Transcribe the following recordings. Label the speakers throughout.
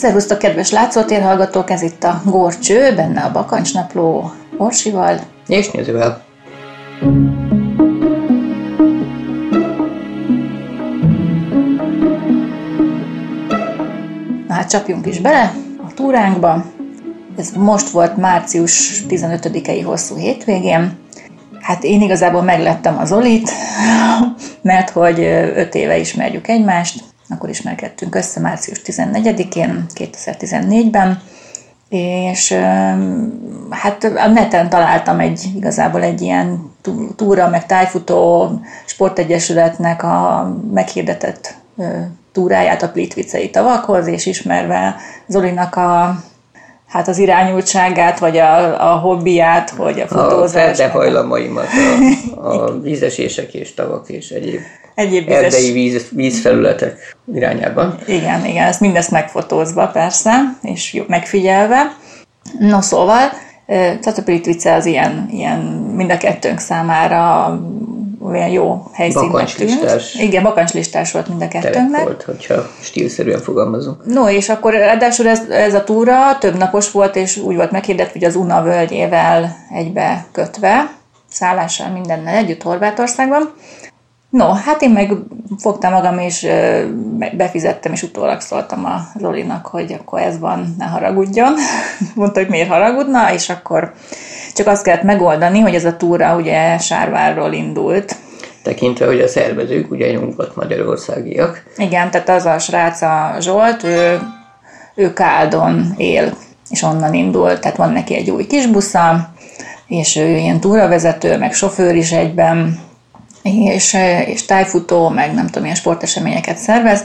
Speaker 1: Szervusztok, kedves látszótér hallgatók, ez itt a Górcső, benne a Bakancsnapló Orsival.
Speaker 2: És nézővel.
Speaker 1: Na hát csapjunk is bele a túránkba. Ez most volt március 15-i hosszú hétvégén. Hát én igazából meglettem az Olit, mert hogy öt éve ismerjük egymást, akkor ismerkedtünk össze március 14-én, 2014-ben, és hát a neten találtam egy, igazából egy ilyen túra, meg tájfutó sportegyesületnek a meghirdetett túráját a Plitvicei tavakhoz, és ismerve Zolinak a hát az irányultságát, vagy a, a hobbiát, vagy a fotózás.
Speaker 2: A hajlamaimat, a, a vízesések és tavak és egyéb
Speaker 1: egyéb
Speaker 2: vizes... erdei víz, vízfelületek irányában.
Speaker 1: Igen, igen, ezt mindezt megfotózva persze, és megfigyelve. No szóval, Tatapritvice az ilyen, ilyen mind a kettőnk számára olyan jó helyszínnek
Speaker 2: tűnt.
Speaker 1: Igen, bakancslistás volt mind a kettőnknek.
Speaker 2: volt, hogyha stílszerűen fogalmazunk.
Speaker 1: No, és akkor ráadásul ez, ez a túra több napos volt, és úgy volt meghirdetve, hogy az Una völgyével egybe kötve, szállással mindennel együtt Horvátországban. No, hát én meg fogtam magam, és befizettem, és utólag szóltam a Zolinak, hogy akkor ez van, ne haragudjon. Mondta, hogy miért haragudna, és akkor csak azt kellett megoldani, hogy ez a túra ugye Sárvárról indult.
Speaker 2: Tekintve, hogy a szervezők ugye nyugat-magyarországiak.
Speaker 1: Igen, tehát az a srác a Zsolt, ő, ő Káldon él, és onnan indult, tehát van neki egy új kis busza, és ő ilyen túravezető, meg sofőr is egyben, és, és tájfutó, meg nem tudom, milyen sporteseményeket szervez.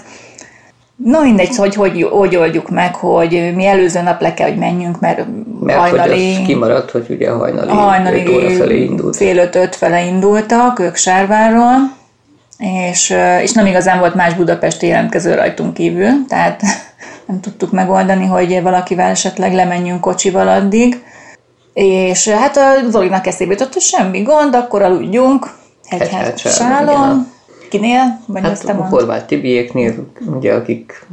Speaker 1: No mindegy, hogy, hogy hogy oldjuk meg, hogy mi előző nap le kell, hogy menjünk, mert,
Speaker 2: mert hajnali... Mert kimaradt, hogy ugye hajnali, hajnali óra felé indult.
Speaker 1: Fél öt-öt fele indultak, ők Sárvárról, és, és nem igazán volt más Budapesti jelentkező rajtunk kívül, tehát nem tudtuk megoldani, hogy valakivel esetleg lemenjünk kocsival addig. És hát a Zolinak eszébe jutott, hogy semmi gond, akkor aludjunk, Hegyház Sálon. Kinél?
Speaker 2: Vagy hát a Horváth Tibiéknél, ugye, akik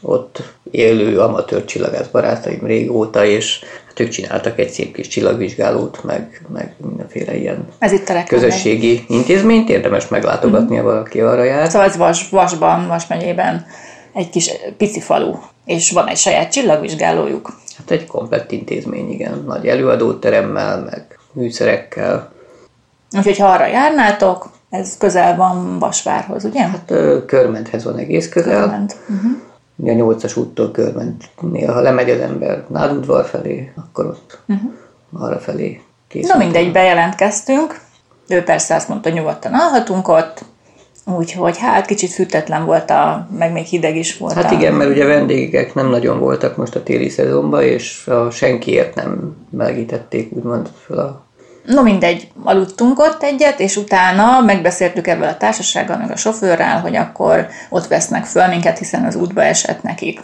Speaker 2: ott élő amatőr csillagász barátaim régóta, és hát ők csináltak egy szép kis csillagvizsgálót, meg, meg mindenféle ilyen
Speaker 1: ez itt a
Speaker 2: közösségi intézményt, érdemes meglátogatni, mm-hmm. valaki arra jár.
Speaker 1: Szóval ez Vas, Vasban, Vas megyében egy kis pici falu, és van egy saját csillagvizsgálójuk.
Speaker 2: Hát egy komplett intézmény, igen. Nagy előadóteremmel, meg műszerekkel.
Speaker 1: Úgyhogy ha arra járnátok, ez közel van Vasvárhoz, ugye?
Speaker 2: Hát Körmenthez van egész közel. Körment. Uh-huh. A nyolcas úttól Körmentnél, ha lemegy az ember Nádudvar felé, akkor ott uh-huh. arra felé
Speaker 1: készül. Na mindegy, bejelentkeztünk. Ő persze azt mondta, nyugodtan alhatunk ott, Úgyhogy hát kicsit fűtetlen volt, a, meg még hideg is volt.
Speaker 2: Hát igen, mert ugye vendégek nem nagyon voltak most a téli szezonban, és a senkiért nem melegítették úgymond fel a
Speaker 1: No mindegy, aludtunk ott egyet, és utána megbeszéltük ebből a társasággal, meg a sofőrrel, hogy akkor ott vesznek föl minket, hiszen az útba esett nekik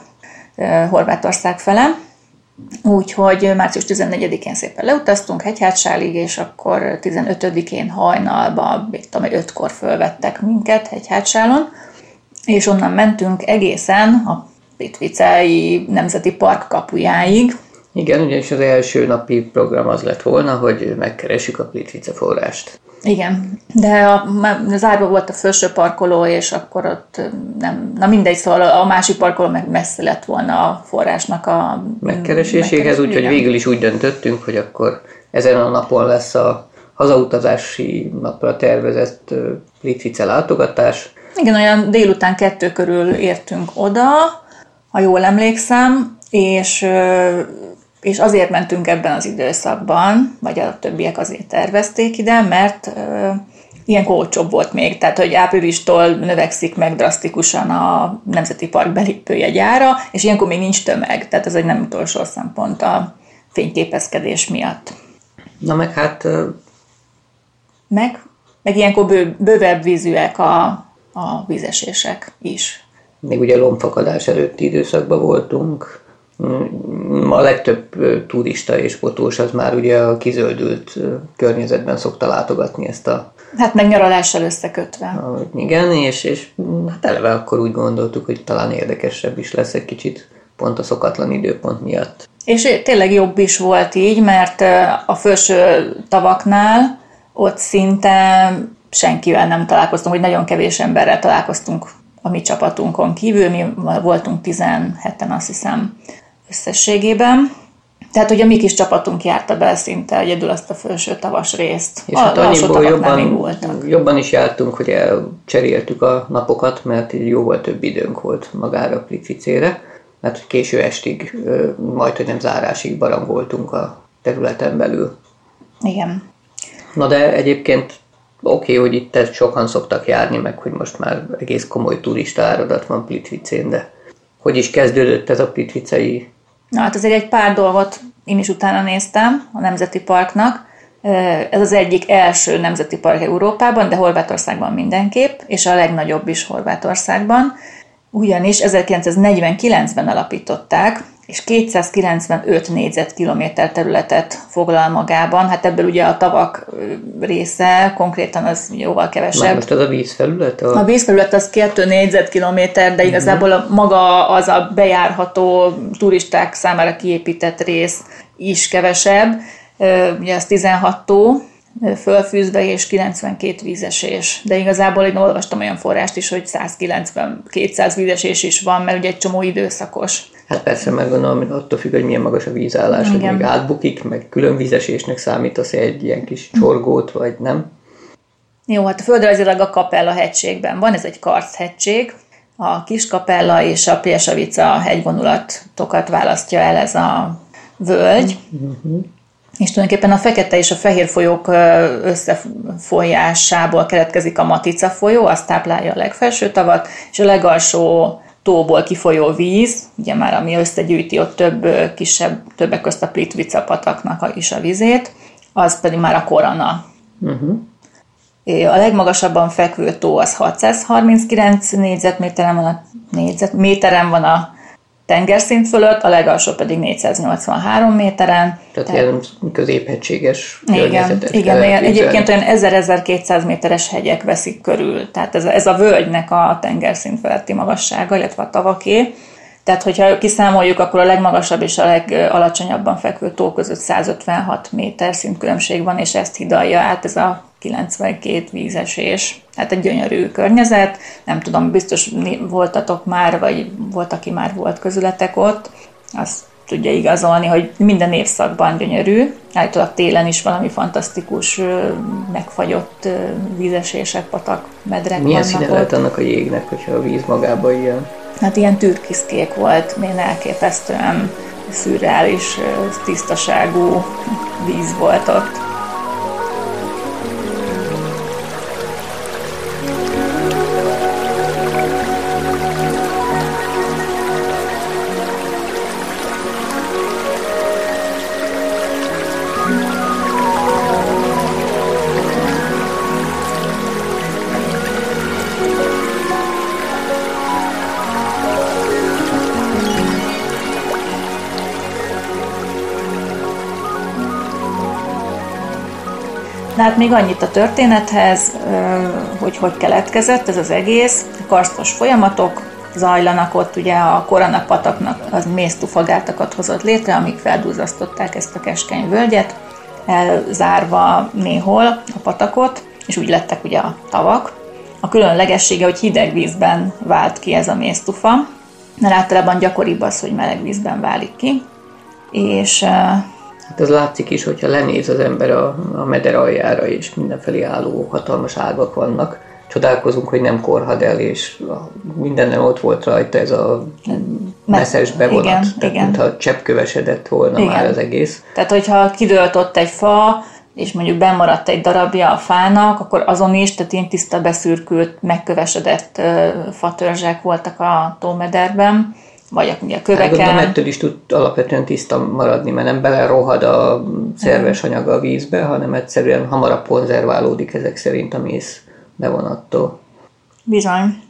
Speaker 1: Horvátország fele. Úgyhogy március 14-én szépen leutaztunk Hegyhátsálig, és akkor 15-én hajnalba, mit tudom, 5-kor fölvettek minket Hegyhátsálon, és onnan mentünk egészen a Pitvicei Nemzeti Park kapujáig,
Speaker 2: igen, ugyanis az első napi program az lett volna, hogy megkeressük a Plitvice forrást.
Speaker 1: Igen, de a, zárva volt a felső parkoló, és akkor ott nem, na mindegy, szóval a másik parkoló meg messze lett volna a forrásnak a
Speaker 2: megkereséséhez, úgyhogy végül is úgy döntöttünk, hogy akkor ezen a napon lesz a hazautazási napra tervezett Plitvice látogatás.
Speaker 1: Igen, olyan délután kettő körül értünk oda, ha jól emlékszem, és és azért mentünk ebben az időszakban, vagy a többiek azért tervezték ide, mert ilyen olcsóbb volt még, tehát hogy áprilistól növekszik meg drasztikusan a Nemzeti Park belépőjegyára, és ilyenkor még nincs tömeg, tehát ez egy nem utolsó szempont a fényképezkedés miatt.
Speaker 2: Na meg hát...
Speaker 1: Meg, meg ilyenkor bő, bővebb vízűek a, a vízesések is.
Speaker 2: Még ugye lombfakadás előtti időszakban voltunk, a legtöbb turista és fotós az már ugye a kizöldült környezetben szokta látogatni ezt a...
Speaker 1: Hát meg nyaralással összekötve.
Speaker 2: A, igen, és, és hát eleve akkor úgy gondoltuk, hogy talán érdekesebb is lesz egy kicsit pont a szokatlan időpont miatt.
Speaker 1: És tényleg jobb is volt így, mert a felső tavaknál ott szinte senkivel nem találkoztunk, hogy nagyon kevés emberrel találkoztunk a mi csapatunkon kívül, mi voltunk 17-en azt hiszem összességében. Tehát ugye mi kis csapatunk járta be szinte egyedül azt a felső tavas részt.
Speaker 2: És a, hát annyiból jobban, jobban is jártunk, hogy elcseréltük a napokat, mert így jóval több időnk volt magára a Plitvicére, mert késő estig, majd hogy nem zárásig barangoltunk a területen belül.
Speaker 1: Igen.
Speaker 2: Na de egyébként oké, okay, hogy itt sokan szoktak járni, meg hogy most már egész komoly turista áradat van Plitvicén, de hogy is kezdődött ez a plitvicei
Speaker 1: Na hát azért egy pár dolgot én is utána néztem a Nemzeti Parknak. Ez az egyik első nemzeti park Európában, de Horvátországban mindenképp, és a legnagyobb is Horvátországban. Ugyanis 1949-ben alapították, és 295 négyzetkilométer területet foglal magában. Hát ebből ugye a tavak része konkrétan az jóval kevesebb. Már
Speaker 2: most az a vízfelület?
Speaker 1: A, a vízfelület az 2 négyzetkilométer, de igazából a, maga az a bejárható turisták számára kiépített rész is kevesebb. Ugye az 16 tó, fölfűzve és 92 vízesés. De igazából én olvastam olyan forrást is, hogy 190-200 vízesés is van, mert ugye egy csomó időszakos.
Speaker 2: Hát persze, meg gondolom, attól függ, hogy milyen magas a vízállás, Igen. hogy még átbukik, meg külön vízesésnek számítasz egy ilyen kis csorgót, vagy nem?
Speaker 1: Jó, hát a földrajzilag a Kapella hegységben van, ez egy karchegység, a Kiskapella és a Piesavica hegyvonulatokat választja el ez a völgy. Uh-huh és tulajdonképpen a fekete és a fehér folyók összefolyásából keletkezik a Matica folyó, azt táplálja a legfelső tavat, és a legalsó tóból kifolyó víz, ugye már ami összegyűjti ott több kisebb, többek közt a Plitvica pataknak is a vizét, az pedig már a korona. Uh-huh. A legmagasabban fekvő tó az 639 négyzetméteren van a, négyzetméteren van a tengerszint fölött, a legalsó pedig 483 méteren.
Speaker 2: Tehát, tehát ilyen középhegységes
Speaker 1: Igen, igen ilyen, egyébként olyan 1000-1200 méteres hegyek veszik körül. Tehát ez, ez a völgynek a tengerszint feletti magassága, illetve a tavaké. Tehát, hogyha kiszámoljuk, akkor a legmagasabb és a legalacsonyabban fekvő tó között 156 méter szintkülönbség van, és ezt hidalja át ez a 92 vízesés. Hát egy gyönyörű környezet, nem tudom, biztos voltatok már, vagy volt, aki már volt közületek ott, azt tudja igazolni, hogy minden évszakban gyönyörű. Állítólag télen is valami fantasztikus, megfagyott vízesések, patak, medrek
Speaker 2: Milyen színe lehet annak a jégnek, hogyha a víz magában ilyen?
Speaker 1: Hát ilyen türkiszkék volt, milyen elképesztően szürreális, tisztaságú víz volt ott. Hát még annyit a történethez, hogy hogy keletkezett ez az egész. Karsztos folyamatok zajlanak ott, ugye a koranak pataknak az mésztufagátakat hozott létre, amik feldúzasztották ezt a keskeny völgyet, elzárva néhol a patakot, és úgy lettek ugye a tavak. A különlegessége, hogy hideg vízben vált ki ez a mésztufa, mert általában gyakoribb az, hogy meleg vízben válik ki, és
Speaker 2: Hát ez látszik is, hogyha lenéz az ember a, a meder aljára, és mindenfelé álló hatalmas ágak vannak. Csodálkozunk, hogy nem korhad el, és mindennen ott volt rajta ez a messzes bevonat. Igen, Tehát, igen. mintha cseppkövesedett volna igen. már az egész.
Speaker 1: Tehát, hogyha kidőlt ott egy fa, és mondjuk bemaradt egy darabja a fának, akkor azon is, tehát ilyen tiszta beszürkült, megkövesedett fatörzsek voltak a tómederben vagy ugye a köveken. Gondolom,
Speaker 2: ettől is tud alapvetően tiszta maradni, mert nem belerohad a szerves anyag a vízbe, hanem egyszerűen hamarabb konzerválódik ezek szerint a mész bevonattól.
Speaker 1: Bizony.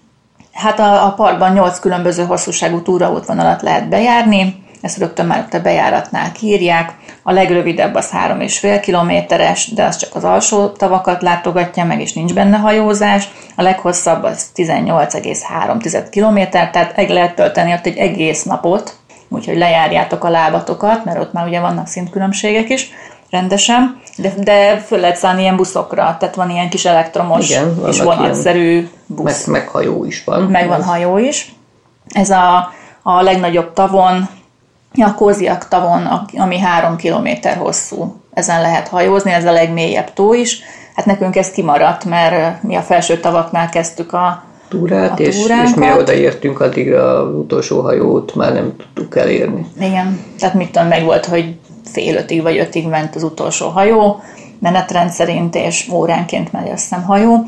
Speaker 1: Hát a, a parkban 8 különböző hosszúságú túraútvonalat lehet bejárni, ezt rögtön már a bejáratnál kírják. A legrövidebb az 3,5 kilométeres, de az csak az alsó tavakat látogatja meg, és nincs benne hajózás. A leghosszabb az 18,3 kilométer, tehát egy lehet tölteni ott egy egész napot, úgyhogy lejárjátok a lábatokat, mert ott már ugye vannak szintkülönbségek is, rendesen, de, de föl lehet szállni ilyen buszokra, tehát van ilyen kis elektromos
Speaker 2: Igen,
Speaker 1: és vonatszerű busz.
Speaker 2: Meg, meg hajó is van.
Speaker 1: Meg van hajó is. Ez a, a legnagyobb tavon, a Kóziak tavon, ami három kilométer hosszú. Ezen lehet hajózni, ez a legmélyebb tó is. Hát nekünk ez kimaradt, mert mi a felső tavaknál kezdtük a,
Speaker 2: túrát,
Speaker 1: a
Speaker 2: és, és
Speaker 1: túránkat.
Speaker 2: mire odaértünk, addigra az utolsó hajót már nem tudtuk elérni.
Speaker 1: Igen, tehát mit tudom, meg volt, hogy fél ötig vagy ötig ment az utolsó hajó, menetrend szerint, és óránként megy azt hiszem hajó.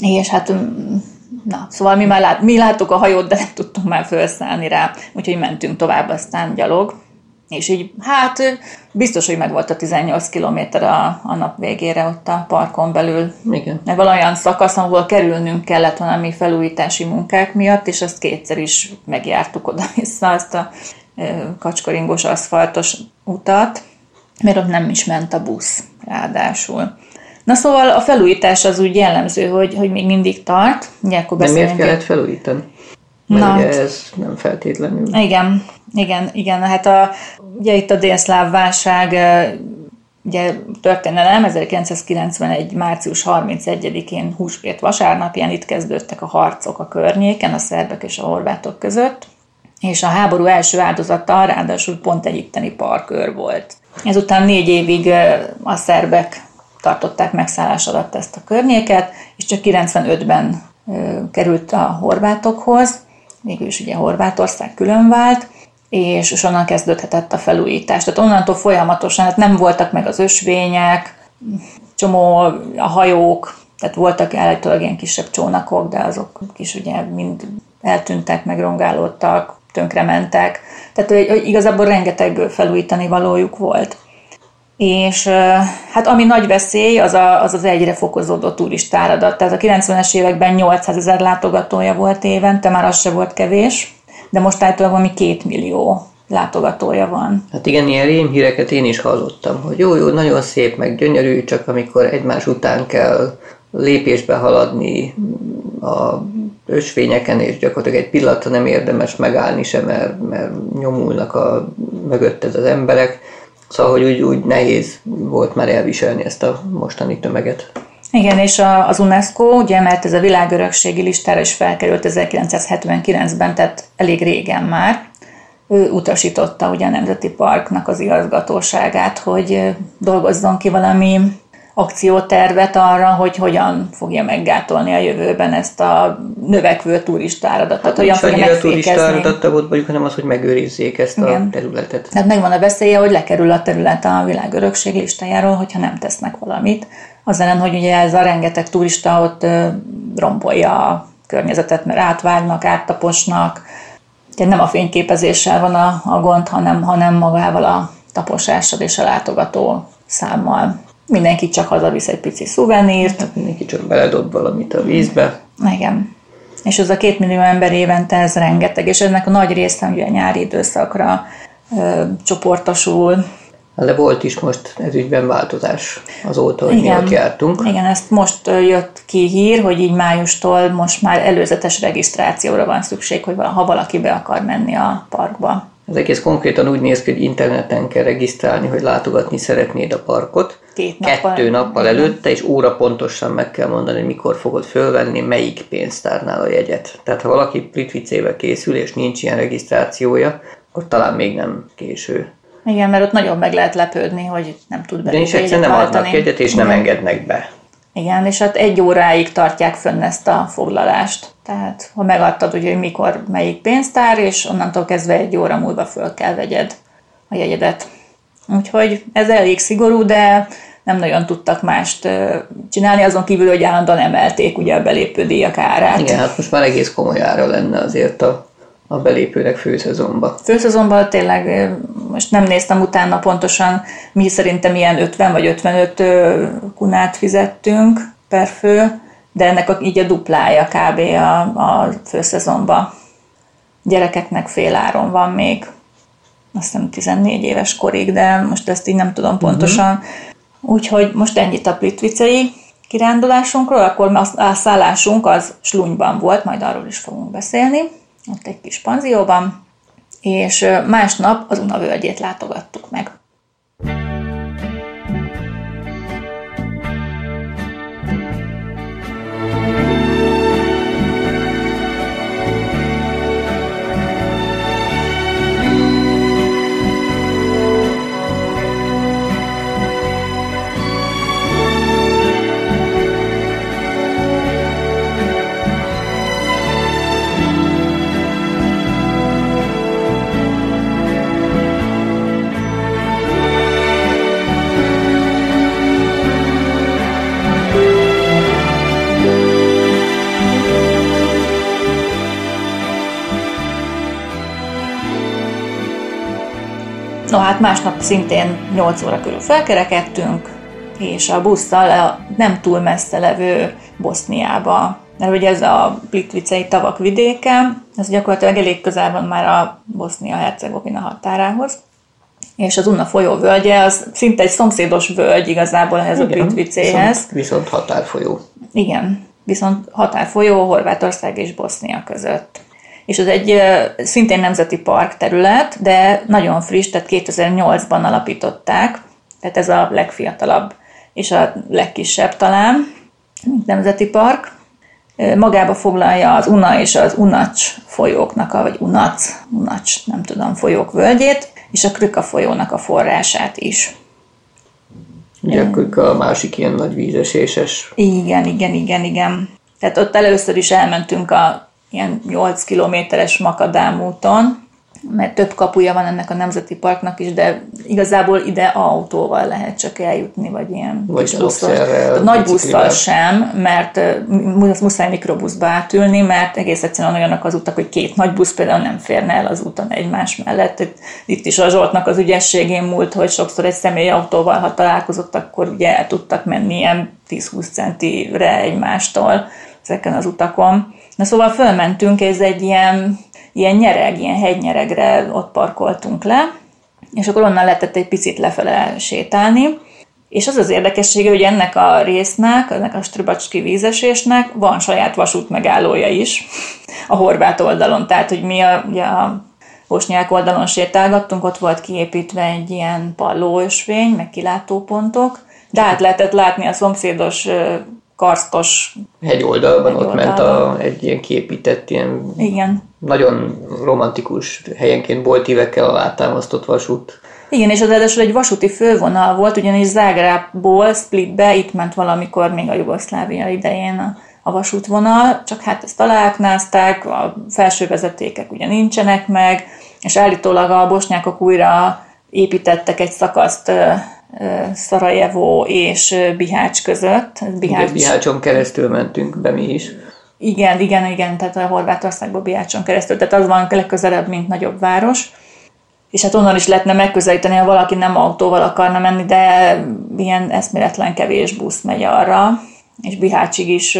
Speaker 1: És hát, mm, na, szóval mi már lát, mi láttuk a hajót, de nem tudtunk már felszállni rá, úgyhogy mentünk tovább aztán gyalog. És így, hát biztos, hogy meg volt a 18 kilométer a, a nap végére ott a parkon belül.
Speaker 2: Igen.
Speaker 1: Meg valami szakász, ahol kerülnünk kellett valami felújítási munkák miatt, és azt kétszer is megjártuk oda-vissza, azt a ö, kacskaringos aszfaltos utat, mert ott nem is ment a busz ráadásul. Na szóval a felújítás az úgy jellemző, hogy, hogy még mindig tart. Ugye akkor
Speaker 2: De miért kellett felújítani? Mert
Speaker 1: Na,
Speaker 2: ugye ez nem feltétlenül.
Speaker 1: igen, igen, igen. Hát a, ugye itt a délszláv válság ugye történelem 1991. március 31-én húsvét vasárnapján itt kezdődtek a harcok a környéken, a szerbek és a horvátok között, és a háború első áldozata ráadásul pont egy itteni parkőr volt. Ezután négy évig a szerbek tartották megszállás alatt ezt a környéket, és csak 95-ben ö, került a horvátokhoz, végül is ugye Horvátország külön vált, és, és onnan kezdődhetett a felújítás. Tehát onnantól folyamatosan, hát nem voltak meg az ösvények, csomó a hajók, tehát voltak állítólag ilyen kisebb csónakok, de azok is ugye mind eltűntek, megrongálódtak, tönkrementek. Tehát hogy igazából rengeteg felújítani valójuk volt. És hát ami nagy veszély, az a, az, az egyre fokozódó turistáradat. Tehát a 90-es években 800 ezer látogatója volt évente, már az se volt kevés, de most általában valami két millió látogatója van.
Speaker 2: Hát igen, ilyen rémhíreket én is hallottam, hogy jó, jó, nagyon szép, meg gyönyörű, csak amikor egymás után kell lépésbe haladni a ösvényeken, és gyakorlatilag egy pillanatra nem érdemes megállni sem, mert, mert nyomulnak a mögötted az emberek. Szóval, hogy úgy, úgy nehéz volt már elviselni ezt a mostani tömeget.
Speaker 1: Igen, és a, az UNESCO, ugye, mert ez a világörökségi listára is felkerült 1979-ben, tehát elég régen már, ő utasította ugye a Nemzeti Parknak az igazgatóságát, hogy dolgozzon ki valami akciótervet arra, hogy hogyan fogja meggátolni a jövőben ezt a növekvő turistáradat. Tehát hogyan fogja
Speaker 2: annyira
Speaker 1: megfékezni.
Speaker 2: turista volt mondjuk, hanem az, hogy megőrizzék ezt a
Speaker 1: Igen.
Speaker 2: területet.
Speaker 1: Tehát megvan a veszélye, hogy lekerül a terület a világörökség listájáról, hogyha nem tesznek valamit. Az ellen, hogy ugye ez a rengeteg turista ott rombolja a környezetet, mert átvágnak, áttaposnak. Ugye nem a fényképezéssel van a, a gond, hanem, hanem magával a taposással és a látogató számmal. Mindenki csak hazavisz egy pici szuvenírt,
Speaker 2: Mindenki csak beledob valamit a vízbe.
Speaker 1: igen. És ez a két millió ember évente, ez rengeteg, és ennek a nagy része ugye a nyári időszakra ö, csoportosul.
Speaker 2: De volt is most ez ügyben változás azóta, hogy mi ott jártunk.
Speaker 1: Igen, ezt most jött ki hír, hogy így májustól most már előzetes regisztrációra van szükség, hogy ha valaki be akar menni a parkba.
Speaker 2: Az egész konkrétan úgy néz ki, hogy interneten kell regisztrálni, hogy látogatni szeretnéd a parkot.
Speaker 1: Két nappal-
Speaker 2: Kettő nappal előtte, és óra pontosan meg kell mondani, hogy mikor fogod fölvenni, melyik pénztárnál a jegyet. Tehát ha valaki Plitvicébe készül, és nincs ilyen regisztrációja, akkor talán még nem késő.
Speaker 1: Igen, mert ott nagyon meg lehet lepődni, hogy nem tud
Speaker 2: is
Speaker 1: belépni
Speaker 2: egyszerűen nem adnak jegyet, és nem engednek be.
Speaker 1: Igen, és hát egy óráig tartják fönn ezt a foglalást. Tehát, ha megadtad, ugye, hogy mikor melyik pénztár, és onnantól kezdve egy óra múlva föl kell vegyed a jegyedet. Úgyhogy ez elég szigorú, de nem nagyon tudtak mást csinálni, azon kívül, hogy állandóan emelték ugye a belépődíjak árát.
Speaker 2: Igen, hát most már egész komoly ára lenne azért a, a belépőnek főszezonba.
Speaker 1: Főszezonban tényleg most nem néztem utána pontosan, mi szerintem ilyen 50 vagy 55 ö, kunát fizettünk per fő, de ennek a, így a duplája kb. a, a főszezonban. Gyerekeknek fél áron van még, azt hiszem 14 éves korig, de most ezt így nem tudom pontosan. Úgyhogy most ennyit a plitvicei kirándulásunkról, akkor a szállásunk az Slunyban volt, majd arról is fogunk beszélni, ott egy kis panzióban, és másnap az Una völgyét látogattuk meg. No hát másnap szintén 8 óra körül felkerekedtünk, és a busszal a nem túl messze levő Boszniába, mert ugye ez a Plitvicei tavak vidéke, ez gyakorlatilag elég közel van már a Bosznia-Hercegovina határához, és az Unna folyó völgye, az szinte egy szomszédos völgy igazából ehhez Igen, a Plitvicéhez.
Speaker 2: Viszont, viszont határfolyó.
Speaker 1: Igen, viszont határfolyó Horvátország és Bosznia között és az egy szintén nemzeti park terület, de nagyon friss, tehát 2008-ban alapították, tehát ez a legfiatalabb és a legkisebb talán, mint nemzeti park. Magába foglalja az Una és az Unacs folyóknak, a, vagy Unac, Unacs, nem tudom, folyók völgyét, és a Krüka folyónak a forrását is.
Speaker 2: Ugye a Krüka a másik ilyen nagy vízeséses.
Speaker 1: Igen, igen, igen, igen. Tehát ott először is elmentünk a ilyen 8 kilométeres makadám mert több kapuja van ennek a nemzeti parknak is, de igazából ide autóval lehet csak eljutni, vagy ilyen
Speaker 2: vagy kis busszal.
Speaker 1: Nagy busszal sem, mert muszáj mikrobuszba átülni, mert egész egyszerűen olyanok az utak, hogy két nagy busz például nem férne el az úton egymás mellett. Itt is a Zsoltnak az ügyességén múlt, hogy sokszor egy személyautóval, ha találkozott, akkor ugye el tudtak menni ilyen 10-20 centire egymástól ezeken az utakon. Na szóval fölmentünk, ez egy ilyen, ilyen nyereg, ilyen hegynyeregre ott parkoltunk le, és akkor onnan lehetett egy picit lefele sétálni, és az az érdekessége, hogy ennek a résznek, ennek a Strubacski vízesésnek van saját vasút megállója is a horvát oldalon. Tehát, hogy mi a, ugye a bosnyák oldalon sétálgattunk, ott volt kiépítve egy ilyen pallóösvény, meg kilátópontok, de át lehetett látni a szomszédos karsztos
Speaker 2: hegyoldalban, hegy ott ment a, egy ilyen kiépített, ilyen
Speaker 1: Igen.
Speaker 2: nagyon romantikus, helyenként boltívekkel alátámasztott vasút.
Speaker 1: Igen, és az ráadásul egy vasúti fővonal volt, ugyanis Zágrából Splitbe itt ment valamikor még a Jugoszlávia idején a, a vasútvonal, csak hát ezt aláknázták, a felső vezetékek ugye nincsenek meg, és állítólag a bosnyákok újra építettek egy szakaszt Szarajevó és Bihács között.
Speaker 2: Bihács... Igen, Bihácson keresztül mentünk be mi is.
Speaker 1: Igen, igen, igen, tehát a Horvátországból Bihácson keresztül, tehát az van legközelebb, mint nagyobb város. És hát onnan is lehetne megközelíteni, ha valaki nem autóval akarna menni, de ilyen eszméletlen kevés busz megy arra, és Bihácsig is,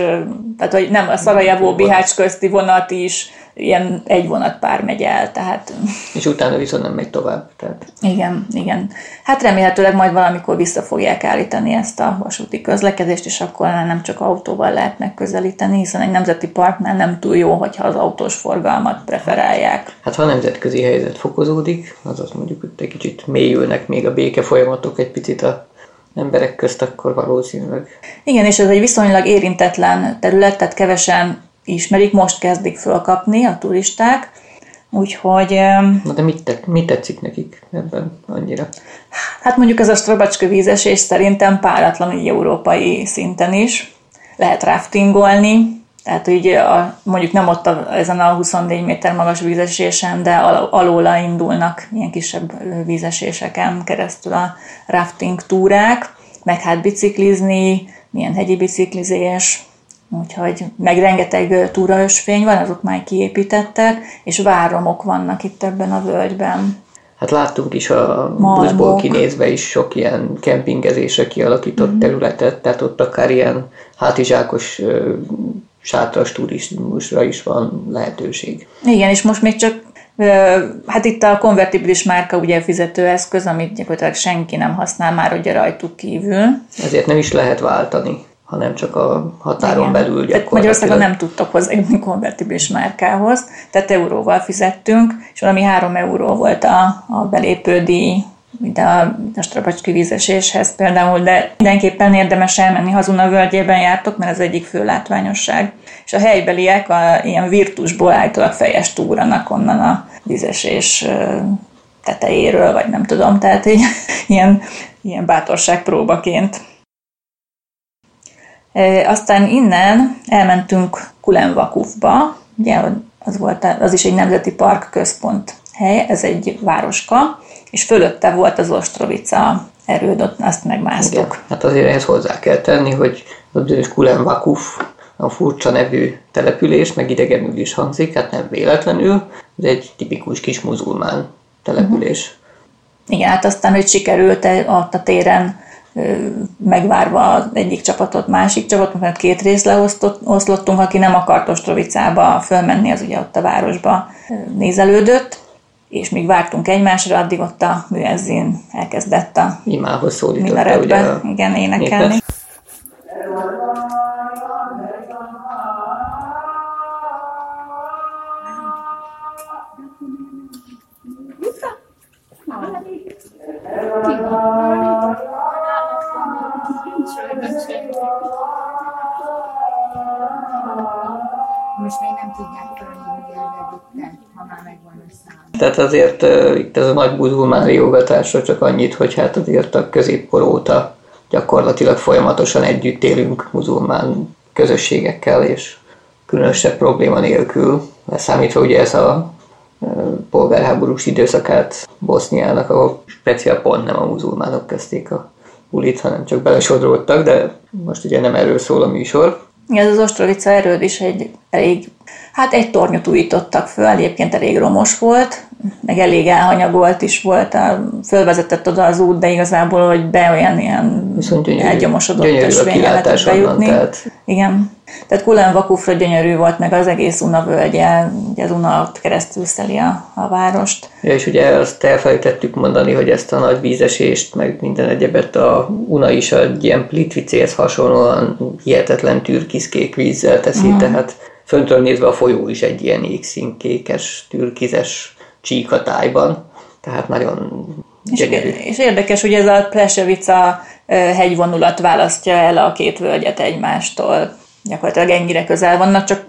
Speaker 1: tehát hogy nem a Szarajevó-Bihács közti vonat is, ilyen egy vonatpár megy el, tehát...
Speaker 2: És utána viszont nem megy tovább, tehát...
Speaker 1: Igen, igen. Hát remélhetőleg majd valamikor vissza fogják állítani ezt a vasúti közlekedést, és akkor nem csak autóval lehet megközelíteni, hiszen egy nemzeti parknál nem túl jó, hogyha az autós forgalmat preferálják.
Speaker 2: Hát ha a nemzetközi helyzet fokozódik, azaz mondjuk, hogy egy kicsit mélyülnek még a béke folyamatok egy picit a emberek közt, akkor valószínűleg.
Speaker 1: Igen, és ez egy viszonylag érintetlen terület, tehát kevesen ismerik, most kezdik fölkapni a turisták, úgyhogy...
Speaker 2: Na de mit, te, mit tetszik nekik ebben annyira?
Speaker 1: Hát mondjuk ez a Strabacska vízesés szerintem páratlan így európai szinten is. Lehet raftingolni, tehát így a, mondjuk nem ott a, ezen a 24 méter magas vízesésen, de al, alóla indulnak ilyen kisebb vízeséseken keresztül a rafting túrák, meg hát biciklizni, milyen hegyi biciklizés, Úgyhogy meg rengeteg túraösvény van, azok már kiépítettek, és váromok vannak itt ebben a völgyben.
Speaker 2: Hát láttunk is a Malmok. buszból kinézve is sok ilyen kempingezésre kialakított mm-hmm. területet, tehát ott akár ilyen hátizsákos sátras turizmusra is van lehetőség.
Speaker 1: Igen, és most még csak Hát itt a konvertibilis márka ugye fizetőeszköz, amit gyakorlatilag senki nem használ már ugye rajtuk kívül.
Speaker 2: Ezért nem is lehet váltani. Hanem csak a határon Igen. belül
Speaker 1: gyakorlatilag. Magyarországon nem tudtak hozzájutni konvertibilis márkához, tehát euróval fizettünk, és valami három euró volt a, a belépődíj de a, a strapacski vízeséshez például, de mindenképpen érdemes elmenni Hazuna völgyében jártok, mert ez egyik fő látványosság. És a helybeliek a, ilyen virtusból állítólag fejes túranak onnan a vízesés tetejéről, vagy nem tudom, tehát így, ilyen, ilyen bátorságpróbaként. Aztán innen elmentünk Kulenvakufba, ugye az, volt, az is egy nemzeti park központ hely, ez egy városka, és fölötte volt az Ostrovica erőd, azt megmásztuk. Igen.
Speaker 2: Hát azért ehhez hozzá kell tenni, hogy bizonyos Kulenvakuf a furcsa nevű település, meg idegenül is hangzik, hát nem véletlenül, ez egy tipikus kis muzulmán település. Uh-huh.
Speaker 1: Igen, hát aztán, hogy sikerült ott a téren megvárva az egyik csapatot, másik csapat, mert két részre oszlottunk, aki nem akart Ostrovicába fölmenni, az ugye ott a városba nézelődött, és míg vártunk egymásra, addig ott a műezzin elkezdett a
Speaker 2: imához szólította, ugye a
Speaker 1: igen, énekelni. Népet.
Speaker 2: Tehát azért uh, itt ez a nagy buzulmán riogatásra csak annyit, hogy hát azért a középkor óta gyakorlatilag folyamatosan együtt élünk muzulmán közösségekkel, és különösebb probléma nélkül, leszámítva ugye ez a polgárháborús időszakát Boszniának, ahol speciál pont nem a muzulmánok kezdték a bulit, hanem csak belesodródtak, de most ugye nem erről szól a műsor.
Speaker 1: Ez az Ostrovica erőd is egy elég, hát egy tornyot újítottak föl, egyébként elég romos volt, meg elég elhanyagolt is volt, a, fölvezetett oda az út, de igazából, hogy be olyan ilyen gyönyörű, elgyomosodott ösvény lehetett bejutni. Tehát... Igen. Tehát Kulen Vakufra gyönyörű volt, meg az egész Una völgye, ugye az Una keresztül szeli a, a várost.
Speaker 2: Ja, és ugye azt elfelejtettük mondani, hogy ezt a nagy vízesést, meg minden egyebet a Una is egy ilyen Plitvicéhez hasonlóan hihetetlen türkiszkék vízzel teszi, uh-huh. tehát föntől nézve a folyó is egy ilyen égszínkékes, türkizes csíkatájban, tehát nagyon gyönyörű.
Speaker 1: És, és érdekes, hogy ez a Plesevica hegyvonulat választja el a két völgyet egymástól. Gyakorlatilag ennyire közel vannak, csak,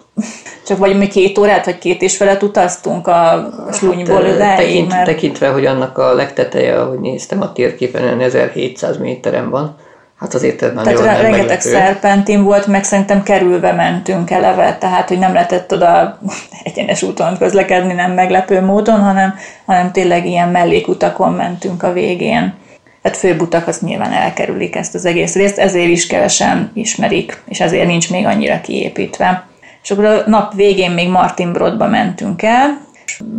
Speaker 1: csak vagy mi két órát, vagy két és felet utaztunk a Slúnyból hát,
Speaker 2: tekint, mert... Tekintve, hogy annak a legteteje, ahogy néztem a térképen, 1700 méteren van, Hát azért ez nagyon
Speaker 1: Tehát rengeteg meglepő. szerpentin volt, meg szerintem kerülve mentünk eleve, tehát hogy nem lehetett oda egyenes úton közlekedni, nem meglepő módon, hanem, hanem tényleg ilyen mellékutakon mentünk a végén. Hát főbb utak az nyilván elkerülik ezt az egész részt, ezért is kevesen ismerik, és ezért nincs még annyira kiépítve. És akkor a nap végén még Martinbrodba mentünk el,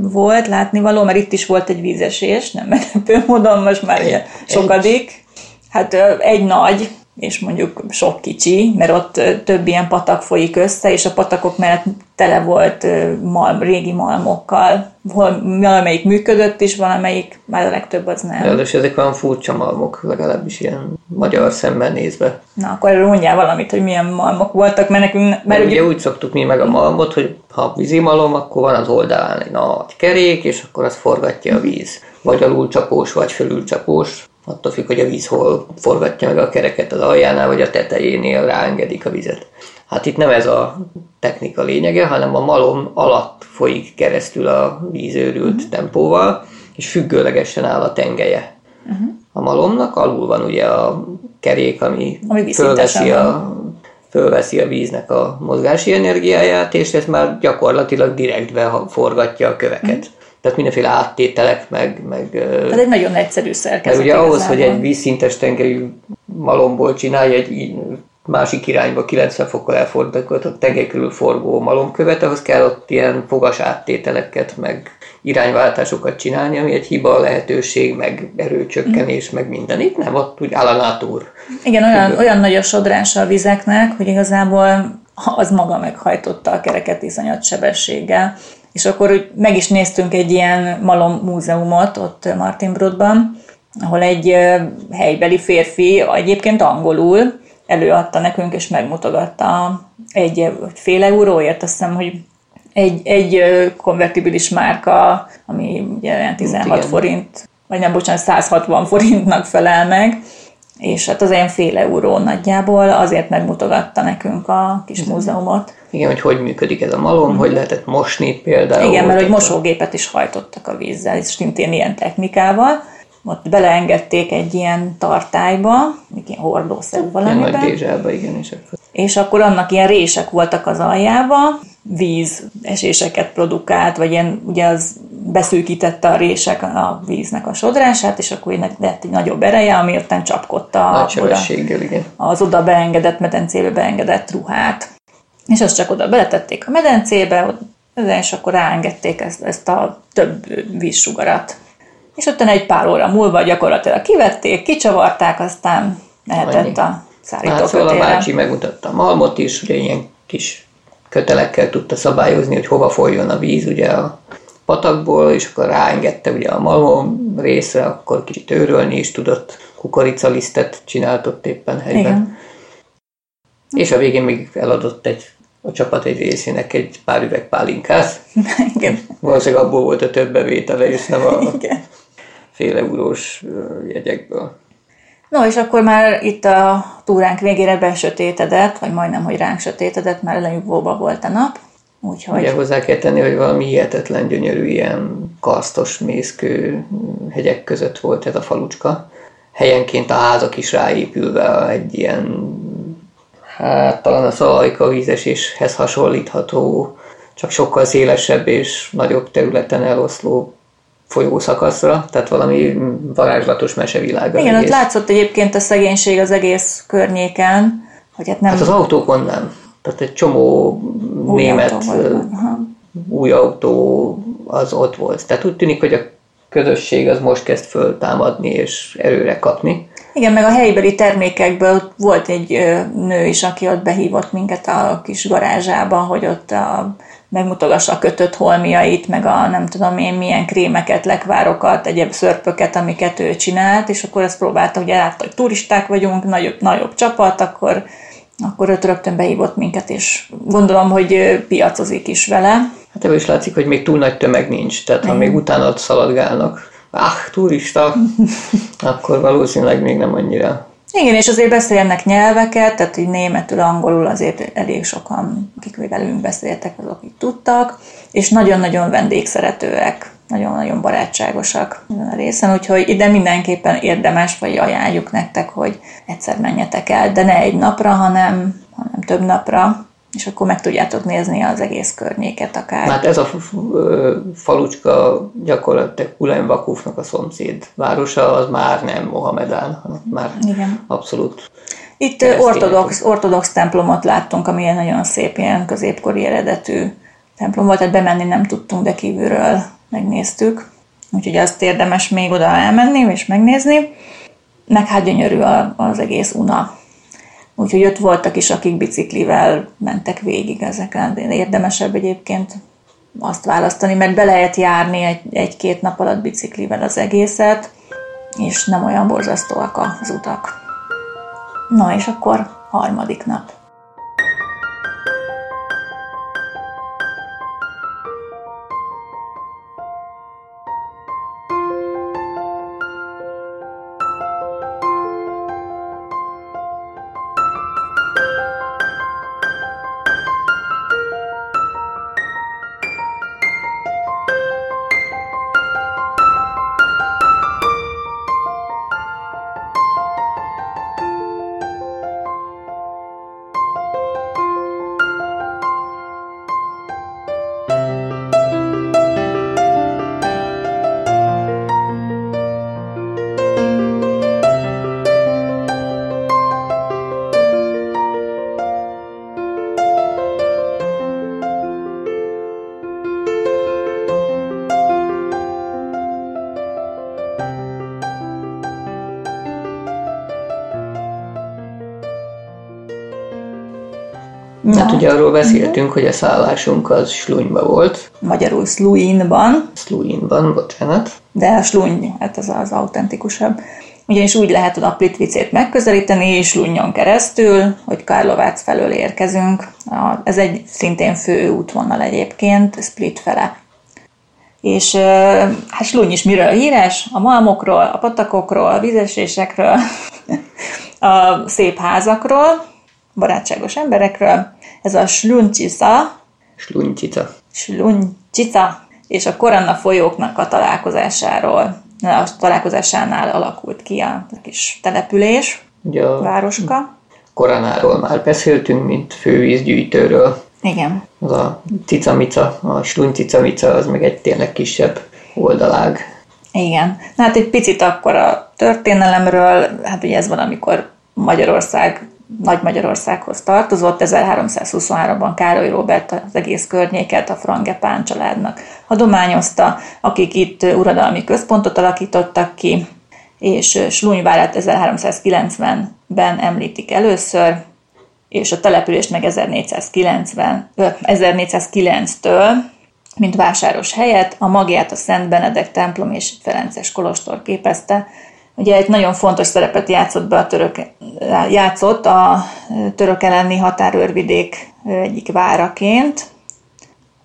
Speaker 1: volt látnivaló, mert itt is volt egy vízesés, nem meglepő módon, most már ilyen sokadik, Hát egy nagy, és mondjuk sok kicsi, mert ott több ilyen patak folyik össze, és a patakok mellett tele volt malm, régi malmokkal. Valamelyik működött is, valamelyik, már a legtöbb az nem.
Speaker 2: Ráadásul ezek olyan furcsa malmok, legalábbis ilyen magyar szemben nézve.
Speaker 1: Na, akkor erről mondjál valamit, hogy milyen malmok voltak, mert nekünk... Mert,
Speaker 2: mert ugye úgy szoktuk mi meg a malmot, hogy ha vízimalom, akkor van az oldalán egy nagy kerék, és akkor az forgatja a víz. Vagy alulcsapós, vagy fölülcsapós attól függ, hogy a víz hol forgatja meg a kereket az aljánál, vagy a tetejénél ráengedik a vizet. Hát itt nem ez a technika lényege, hanem a malom alatt folyik keresztül a vízőrült uh-huh. tempóval, és függőlegesen áll a tengelye. Uh-huh. A malomnak alul van ugye a kerék, ami, ami fölveszi a, fölveszi a víznek a mozgási energiáját, és ez már gyakorlatilag direktbe forgatja a köveket. Uh-huh tehát mindenféle áttételek, meg... meg
Speaker 1: tehát egy nagyon egyszerű szerkezet.
Speaker 2: ugye ahhoz, hogy egy vízszintes tengelyű malomból csinálj egy másik irányba 90 fokkal elfordult a tengely körül forgó malomkövet, ahhoz kell ott ilyen fogas áttételeket, meg irányváltásokat csinálni, ami egy hiba lehetőség, meg erőcsökkenés, mm. meg minden. Itt nem, ott úgy áll a natúr.
Speaker 1: Igen, olyan, olyan nagy a sodrása a vizeknek, hogy igazából az maga meghajtotta a kereket iszonyat sebességgel. És akkor úgy meg is néztünk egy ilyen malom múzeumot ott Martinbrodban, ahol egy helybeli férfi egyébként angolul előadta nekünk, és megmutogatta egy fél euróért, azt hiszem, hogy egy, egy konvertibilis márka, ami ugye olyan 16 Igen. forint, vagy nem, bocsánat, 160 forintnak felel meg, és hát az olyan fél euró nagyjából azért megmutogatta nekünk a kis múzeumot.
Speaker 2: Igen, hogy hogy működik ez a malom, mm. hogy lehetett mosni például.
Speaker 1: Igen, mert hogy mosógépet is hajtottak a vízzel, és szintén ilyen technikával. Ott beleengedték egy ilyen tartályba, ilyen hordószerű valamiben. Ilyen
Speaker 2: nagy gézsába, igen, és
Speaker 1: akkor... És akkor annak ilyen rések voltak az aljába, víz eséseket produkált, vagy ilyen, ugye az beszűkítette a rések a víznek a sodrását, és akkor lett egy nagyobb ereje, ami aztán csapkodta
Speaker 2: oda, igen.
Speaker 1: az oda beengedett, medencébe beengedett ruhát. És azt csak oda beletették a medencébe, és akkor ráengedték ezt, ezt a több vízsugarat. És ott egy pár óra múlva gyakorlatilag kivették, kicsavarták, aztán lehetett a szállítókötélre. Hát szóval
Speaker 2: a bácsi megmutatta a malmot is, ugye ilyen kis kötelekkel tudta szabályozni, hogy hova folyjon a víz ugye a patakból, és akkor ráengedte ugye a malom részre, akkor kicsit őrölni is tudott, kukoricalisztet csinált ott éppen helyben. Igen. És a végén még eladott egy a csapat egy részének egy pár üveg pálinkát. Igen. Valószínűleg abból volt a több bevétele, és nem a Igen. fél eurós jegyekből.
Speaker 1: No, és akkor már itt a túránk végére besötétedett, vagy majdnem, hogy ránk sötétedett, már lenyugvóba volt a nap. Úgyhogy...
Speaker 2: Ugye hozzá kell tenni, hogy valami hihetetlen gyönyörű ilyen kasztos, mészkő hegyek között volt ez a falucska. Helyenként a házak is ráépülve egy ilyen, hát talán a szalajka vízeséshez hasonlítható, csak sokkal szélesebb és nagyobb területen eloszló folyószakaszra, tehát valami varázslatos mesevilág.
Speaker 1: Igen, egész. ott látszott egyébként a szegénység az egész környéken, hogy hát nem...
Speaker 2: Hát az autókon nem. Tehát egy csomó új német autó új autó az ott volt. Tehát úgy tűnik, hogy a közösség az most kezd föltámadni és erőre kapni.
Speaker 1: Igen, meg a helybeli termékekből volt egy nő is, aki ott behívott minket a kis garázsába, hogy ott a megmutogassa a kötött holmiait, meg a nem tudom én milyen krémeket, lekvárokat, egyéb szörpöket, amiket ő csinált, és akkor ezt próbálta, hogy látta, hogy turisták vagyunk, nagyobb, nagyobb csapat, akkor, akkor őt rögtön behívott minket, és gondolom, hogy piacozik is vele.
Speaker 2: Hát ebből is látszik, hogy még túl nagy tömeg nincs, tehát ha még utána szaladgálnak, ah, turista, akkor valószínűleg még nem annyira.
Speaker 1: Igen, és azért beszélnek nyelveket, tehát így németül, angolul azért elég sokan, akik velünk beszéltek, azok így tudtak, és nagyon-nagyon vendégszeretőek, nagyon-nagyon barátságosak ezen a részen, úgyhogy ide mindenképpen érdemes, vagy ajánljuk nektek, hogy egyszer menjetek el, de ne egy napra, hanem, hanem több napra, és akkor meg tudjátok nézni az egész környéket akár.
Speaker 2: Hát ez a falucska gyakorlatilag Ulen Vakufnak a szomszéd városa, az már nem Mohamedán, hanem már Igen. abszolút
Speaker 1: itt ortodox, ortodox templomot láttunk, ami egy nagyon szép, ilyen középkori eredetű templom volt, tehát bemenni nem tudtunk, de kívülről megnéztük. Úgyhogy azt érdemes még oda elmenni és megnézni. Meg hát gyönyörű az egész Una Úgyhogy ott voltak is, akik biciklivel mentek végig ezeken. Érdemesebb egyébként azt választani, mert be lehet járni egy, egy-két nap alatt biciklivel az egészet, és nem olyan borzasztóak az utak. Na és akkor harmadik nap.
Speaker 2: Hát ugye arról beszéltünk, hogy a szállásunk az Slunyba volt.
Speaker 1: Magyarul Sluinban.
Speaker 2: Sluinban, bocsánat.
Speaker 1: De a Sluny, hát az az autentikusabb. ugyanis úgy lehet a Plitvicét megközelíteni, és Lunyon keresztül, hogy Karlovác felől érkezünk. Ez egy szintén fő útvonal egyébként, Split fele. És hát Sluny is miről híres? A malmokról, a patakokról, a vízesésekről, a szép házakról, barátságos emberekről. Ez a Sluncsica.
Speaker 2: Sluncsica.
Speaker 1: Sluncsica. És a Koranna folyóknak a találkozásáról a találkozásánál alakult ki a kis település,
Speaker 2: Ugye a
Speaker 1: városka.
Speaker 2: Koranáról már beszéltünk, mint fővízgyűjtőről.
Speaker 1: Igen.
Speaker 2: Az a cicamica, a slun cicamica, az meg egy tényleg kisebb oldalág.
Speaker 1: Igen. Na hát egy picit akkor a történelemről, hát ugye ez van, amikor Magyarország nagy Magyarországhoz tartozott, 1323-ban Károly Róbert az egész környéket a Frangepán családnak adományozta, akik itt uradalmi központot alakítottak ki, és Slunyvárát 1390-ben említik először, és a települést meg 1490, 1409-től, mint vásáros helyet, a magját a Szent Benedek templom és Ferences kolostor képezte, Ugye egy nagyon fontos szerepet játszott be a török, játszott a török elleni határőrvidék egyik váraként.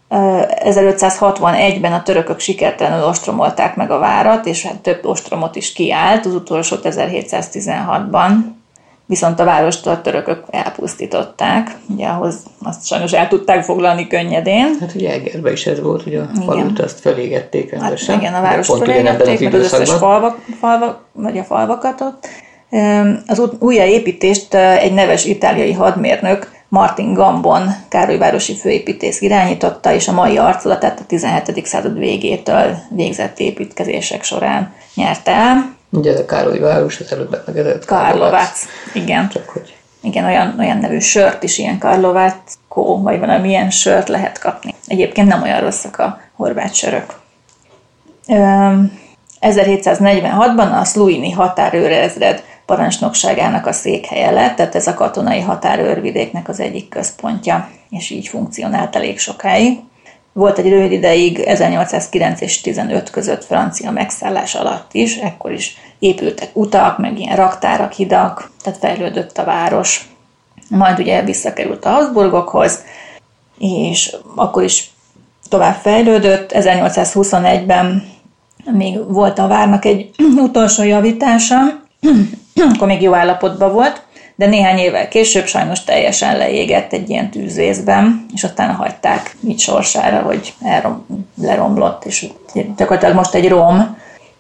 Speaker 1: 1561-ben a törökök sikertelenül ostromolták meg a várat, és hát több ostromot is kiállt, az utolsó 1716-ban viszont a várost a törökök elpusztították. Ugye ahhoz azt sajnos el tudták foglalni könnyedén.
Speaker 2: Hát ugye Egerbe is ez volt, hogy a falut azt felégették
Speaker 1: rendesen. Hát igen, a várost felégették, meg az összes falva, falva, vagy a falvakat ott. Az újjáépítést egy neves itáliai hadmérnök Martin Gambon, Károlyvárosi főépítész irányította, és a mai arculatát a 17. század végétől végzett építkezések során nyerte el.
Speaker 2: Ugye ez a Károly város, az előbb meg ez
Speaker 1: Karlovác. Igen.
Speaker 2: Csak hogy...
Speaker 1: Igen, olyan, olyan nevű sört is, ilyen Karlováckó, vagy valamilyen sört lehet kapni. Egyébként nem olyan rosszak a horvát sörök. 1746-ban a Sluini határőrezred parancsnokságának a székhelye lett, tehát ez a katonai határőrvidéknek az egyik központja, és így funkcionált elég sokáig. Volt egy rövid ideig, 1809 és 15 között francia megszállás alatt is, ekkor is épültek utak, meg ilyen raktárak, hidak, tehát fejlődött a város. Majd ugye visszakerült a Habsburgokhoz, és akkor is tovább fejlődött. 1821-ben még volt a várnak egy utolsó javítása, akkor még jó állapotban volt, de néhány évvel később sajnos teljesen leégett egy ilyen tűzészben, és aztán hagyták így sorsára, hogy elrom, leromlott, és gyakorlatilag most egy rom,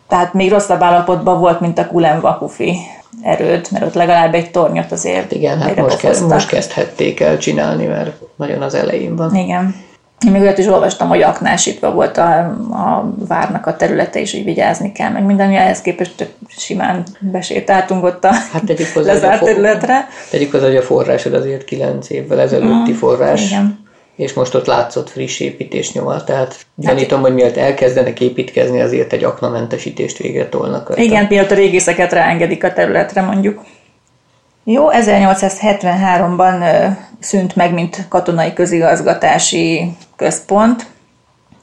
Speaker 1: tehát még rosszabb állapotban volt, mint a Kulem Vakufi erőd, mert ott legalább egy tornyot azért
Speaker 2: Igen, hát most, kezd, most kezdhették el csinálni, mert nagyon az elején van.
Speaker 1: Igen. Én még olyat is olvastam, hogy aknásítva volt a, a várnak a területe, és így vigyázni kell, meg minden, ehhez képest simán besétáltunk ott a hát tegyük hozzá, lezárt for, területre.
Speaker 2: Tegyük hozzá, hogy a forrásod azért 9 évvel ezelőtti mm, forrás. Igen. És most ott látszott friss építés nyoma, tehát gyanítom, hát, hogy miatt elkezdenek építkezni, azért egy aknamentesítést végre tolnak.
Speaker 1: Igen, miatt a régészeket ráengedik a területre mondjuk. Jó, 1873-ban szűnt meg, mint katonai közigazgatási központ,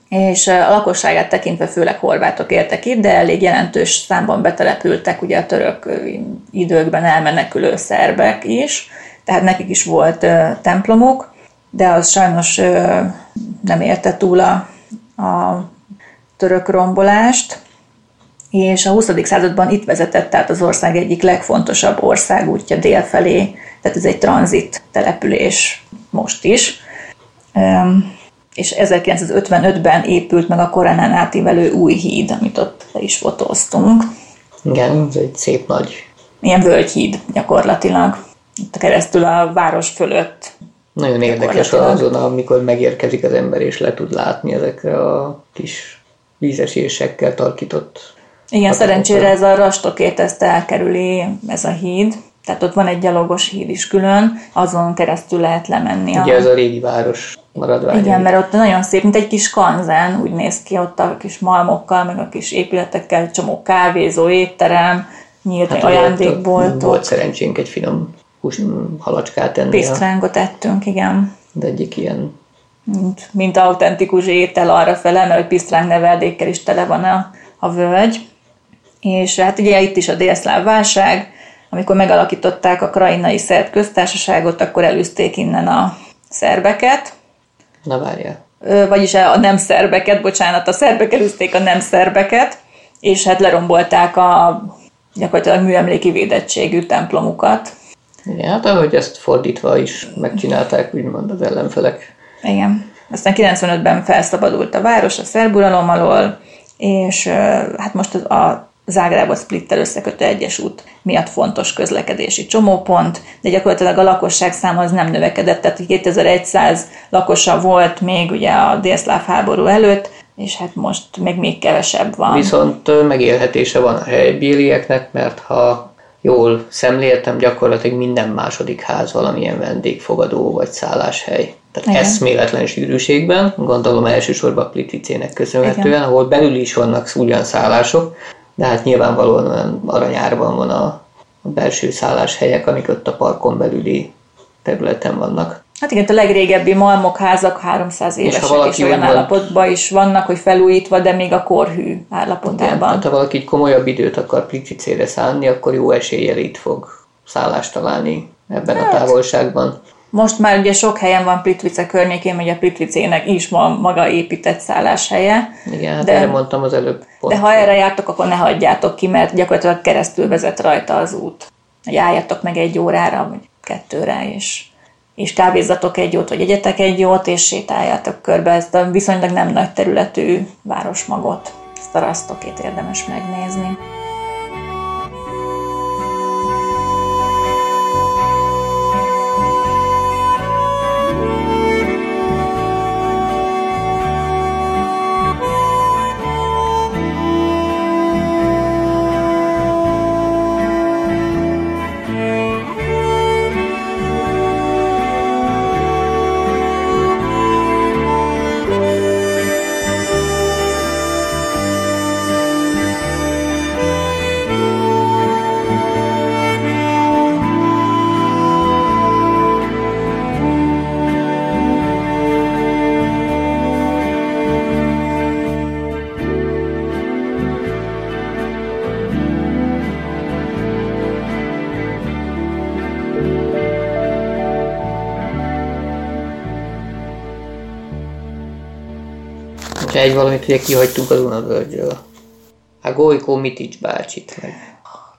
Speaker 1: és a lakosságát tekintve főleg horvátok éltek itt, de elég jelentős számban betelepültek ugye a török időkben elmenekülő szerbek is, tehát nekik is volt templomuk, de az sajnos nem érte túl a, a török rombolást, és a 20. században itt vezetett át az ország egyik legfontosabb országútja délfelé, tehát ez egy tranzit település most is. És 1955-ben épült meg a Koranán átívelő új híd, amit ott le is fotóztunk.
Speaker 2: Igen, ez egy szép nagy...
Speaker 1: Ilyen völgyhíd gyakorlatilag. Itt keresztül a város fölött.
Speaker 2: Nagyon érdekes azon, amikor megérkezik az ember, és le tud látni ezekre a kis vízesésekkel tarkított
Speaker 1: igen, szerencsére ez a rastokért ezt elkerüli, ez a híd. Tehát ott van egy gyalogos híd is külön, azon keresztül lehet lemenni.
Speaker 2: Ugye a... ez a régi város maradvány.
Speaker 1: Igen, mert ott nagyon szép, mint egy kis kanzen, úgy néz ki ott a kis malmokkal, meg a kis épületekkel, csomó kávézó, étterem, nyílt hát ajándékboltok.
Speaker 2: Volt szerencsénk egy finom hús, halacskát enni.
Speaker 1: Pisztrángot ettünk, igen.
Speaker 2: De egyik ilyen
Speaker 1: mint, mint autentikus étel arra fele, mert hogy pisztráng neveldékkel is tele van a, a völgy. És hát ugye itt is a délszláv válság, amikor megalakították a krainai szerb köztársaságot, akkor elűzték innen a szerbeket,
Speaker 2: Na várjál.
Speaker 1: Ö, vagyis a nem szerbeket, bocsánat, a szerbek elűzték a nem szerbeket, és hát lerombolták a gyakorlatilag műemléki védettségű templomukat.
Speaker 2: Igen, hát ahogy ezt fordítva is megcsinálták, úgymond az ellenfelek.
Speaker 1: Igen. Aztán 95-ben felszabadult a város a szerb uralom alól, és hát most az a Zágrábot Splittel összekötő egyesút miatt fontos közlekedési csomópont, de gyakorlatilag a lakosság száma az nem növekedett, tehát 2100 lakosa volt még ugye a délszláv háború előtt, és hát most még még kevesebb van.
Speaker 2: Viszont megélhetése van a helybélieknek, mert ha jól szemléltem, gyakorlatilag minden második ház valamilyen vendégfogadó vagy szálláshely. Tehát
Speaker 1: Igen.
Speaker 2: eszméletlen sűrűségben, gondolom elsősorban Plitvicének köszönhetően,
Speaker 1: Igen.
Speaker 2: ahol belül is vannak ugyan szállások, de hát nyilvánvalóan olyan aranyárban van a, a belső szálláshelyek, amik ott a parkon belüli területen vannak.
Speaker 1: Hát igen, a legrégebbi malmokházak 300 évesek, és,
Speaker 2: valaki
Speaker 1: olyan
Speaker 2: úgymond-
Speaker 1: állapotban is vannak, hogy felújítva, de még a korhű
Speaker 2: Igen,
Speaker 1: állapotában.
Speaker 2: hát ha valaki egy komolyabb időt akar Plitvicére szállni, akkor jó eséllyel itt fog szállást találni ebben
Speaker 1: Hát.
Speaker 2: a távolságban.
Speaker 1: Most már ugye sok helyen van Plitvice környékén, ugye Plitvicének is van maga épített szálláshelye,
Speaker 2: Igen, hát
Speaker 1: De-
Speaker 2: erre mondtam az előbb. Pont.
Speaker 1: de ha erre jártok, akkor ne hagyjátok ki, mert gyakorlatilag keresztül vezet rajta az út. Hogy álljatok meg egy órára, vagy kettőre, és, és kávézzatok egy jót, vagy egyetek egy jót, és sétáljátok körbe ezt a viszonylag nem nagy területű városmagot. Ezt a rasztokét érdemes megnézni.
Speaker 2: Egy valamit ugye kihagytunk az Unavölgyről. A Gojko Mitics bácsit meg.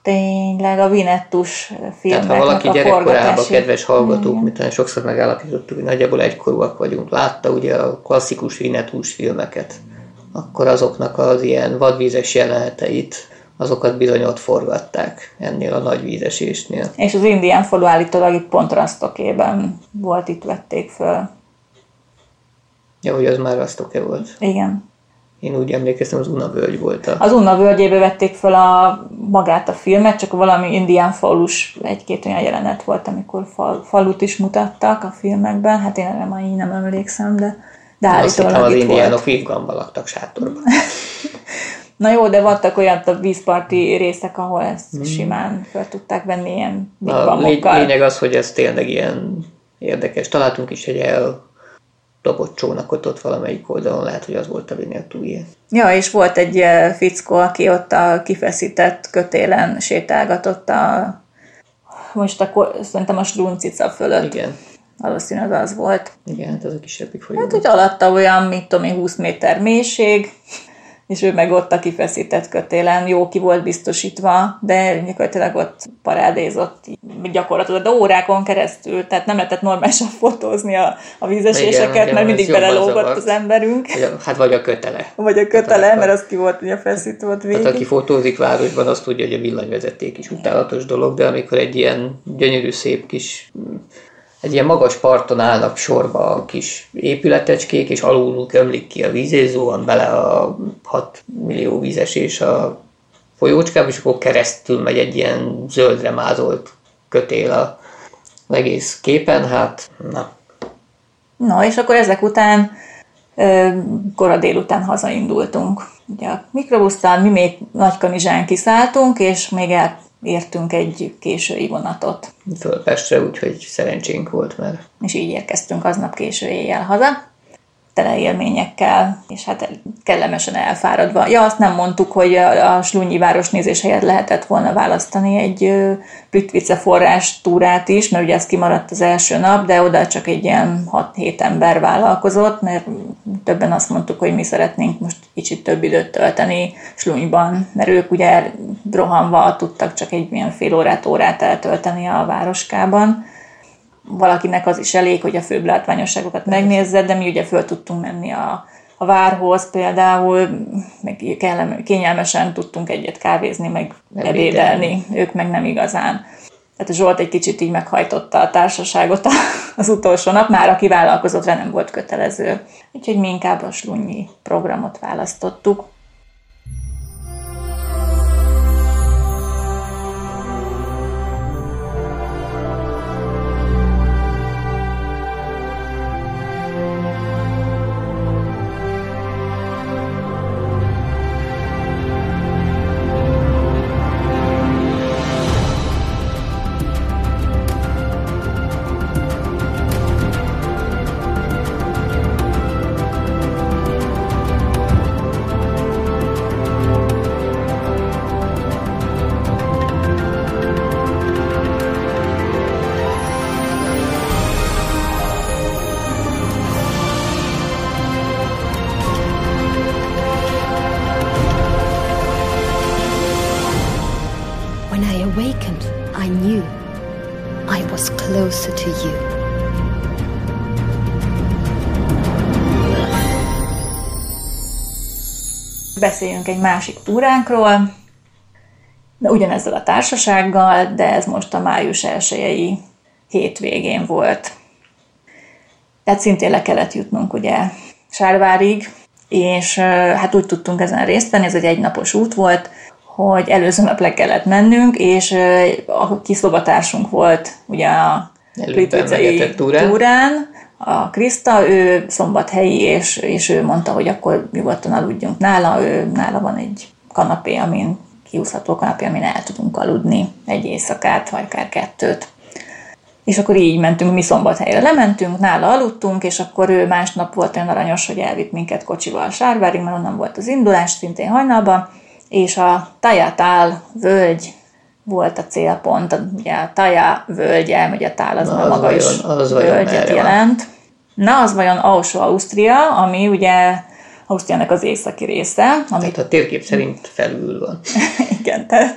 Speaker 1: Tényleg a Vinettus
Speaker 2: Tehát
Speaker 1: filmeknek
Speaker 2: ha valaki
Speaker 1: a
Speaker 2: gyerekkorában, kedves hallgatók, mint olyan sokszor megállapítottuk, hogy nagyjából egykorúak vagyunk, látta ugye a klasszikus Vinettus filmeket, akkor azoknak az ilyen vadvízes jeleneteit, azokat bizony ott forgatták ennél a nagy vízesésnél.
Speaker 1: És az indián falu állítólag itt pont Rasztokében volt, itt vették föl.
Speaker 2: Ja, hogy az már Rasztoke volt.
Speaker 1: Igen.
Speaker 2: Én úgy emlékeztem, az Unavölgy volt a...
Speaker 1: Az Unna völgyébe vették föl a, magát a filmet, csak valami indián falus, egy-két olyan jelenet volt, amikor fal, falut is mutattak a filmekben. Hát én erre már így nem emlékszem, de, de állítólag
Speaker 2: az indiánok
Speaker 1: volt.
Speaker 2: vívgamba laktak sátorban.
Speaker 1: Na jó, de voltak olyan a vízparti részek, ahol ezt simán fel tudták venni ilyen
Speaker 2: Hmm. A lényeg az, hogy ez tényleg ilyen érdekes. Találtunk is egy eldobott csónakot ott valamelyik oldalon, lehet, hogy az volt a Vinetújé.
Speaker 1: Ja, és volt egy eh, fickó, aki ott a kifeszített kötélen sétálgatott a most akkor szerintem a sluncica fölött.
Speaker 2: Igen.
Speaker 1: Valószínűleg az volt.
Speaker 2: Igen, hát ez a kisebbik folyó.
Speaker 1: Hát, hogy alatta olyan, mit tudom én, 20 méter mélység, és ő meg ott a kifeszített kötélen jó ki volt biztosítva, de gyakorlatilag ott parádézott gyakorlatilag de órákon keresztül, tehát nem lehetett normálisan fotózni a, a vízeséseket,
Speaker 2: Igen,
Speaker 1: mert mindig belelógott
Speaker 2: zavart.
Speaker 1: az emberünk,
Speaker 2: Vagy hát vagy a kötele.
Speaker 1: vagy a kötele, mert az ki volt ugye feszítve ott
Speaker 2: Hát
Speaker 1: végig.
Speaker 2: aki fotózik városban, azt tudja, hogy a villanyvezeték is utálatos dolog, de amikor egy ilyen gyönyörű, szép kis egy ilyen magas parton állnak sorba a kis épületecskék, és aluluk ömlik ki a víz, és zuhan bele a 6 millió vízesés a folyócskába, és akkor keresztül megy egy ilyen zöldre mázolt kötél a egész képen, hát na,
Speaker 1: No, és akkor ezek után kora délután hazaindultunk. Ugye a mikrobusztal mi még Nagykanizsán kiszálltunk, és még elértünk egy késői vonatot.
Speaker 2: föl Pestre, úgyhogy szerencsénk volt, mert
Speaker 1: És így érkeztünk aznap késő éjjel haza. Tele élményekkel, és hát kellemesen elfáradva. Ja, azt nem mondtuk, hogy a, Slunyi városnézés helyett lehetett volna választani egy Plitvice forrás túrát is, mert ugye ez kimaradt az első nap, de oda csak egy ilyen 6-7 ember vállalkozott, mert többen azt mondtuk, hogy mi szeretnénk most kicsit több időt tölteni Slunyban, mert ők ugye rohanva tudtak csak egy ilyen fél órát, órát eltölteni a városkában valakinek az is elég, hogy a főbb látványosságokat megnézze, de mi ugye föl tudtunk menni a, a várhoz például, meg kényelmesen tudtunk egyet kávézni, meg ebédelni, ők meg nem igazán. Tehát Zsolt egy kicsit így meghajtotta a társaságot az utolsó nap, már aki vállalkozott nem volt kötelező. Úgyhogy mi inkább a slunyi programot választottuk. Beszéljünk egy másik túránkról, de ugyanezzel a társasággal, de ez most a május 1 hétvégén volt. Tehát szintén le kellett jutnunk ugye Sárvárig, és hát úgy tudtunk ezen részt venni, ez egy egynapos út volt, hogy előző nap le kellett mennünk, és a kiszobatársunk volt ugye a Plitvicei túrán, a Kriszta, ő szombathelyi, és, és ő mondta, hogy akkor nyugodtan aludjunk nála, ő, nála van egy kanapé, amin kiúszható kanapé, amin el tudunk aludni egy éjszakát, vagy akár kettőt. És akkor így mentünk, mi szombathelyre lementünk, nála aludtunk, és akkor ő másnap volt olyan aranyos, hogy elvitt minket kocsival a Sárvárig, mert onnan volt az indulás, szintén hajnalban, és a Tajatál völgy volt a célpont, ugye a Taja völgye, ugye a tál az, Na, az maga vajon, is az völgyet jelent. Na, az vajon Alsó-Ausztria, ami ugye Ausztriának az északi része.
Speaker 2: Ami... Tehát a térkép szerint felül van.
Speaker 1: Igen, tehát,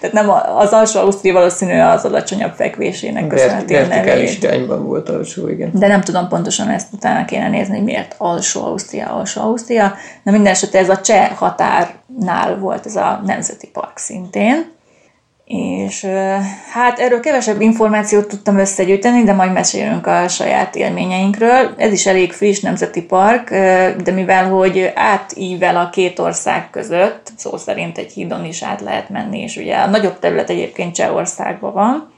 Speaker 1: tehát nem az alsó Ausztria valószínű az alacsonyabb fekvésének
Speaker 2: köszönhetően Vertikális irányban volt alsó, igen.
Speaker 1: De nem tudom pontosan ezt utána kéne nézni, hogy miért alsó Ausztria, alsó Ausztria. De minden esetre ez a cseh határnál volt ez a nemzeti park szintén. És hát erről kevesebb információt tudtam összegyűjteni, de majd mesélünk a saját élményeinkről. Ez is elég friss nemzeti park, de mivel hogy átível a két ország között, szó szerint egy hídon is át lehet menni, és ugye a nagyobb terület egyébként Csehországban van,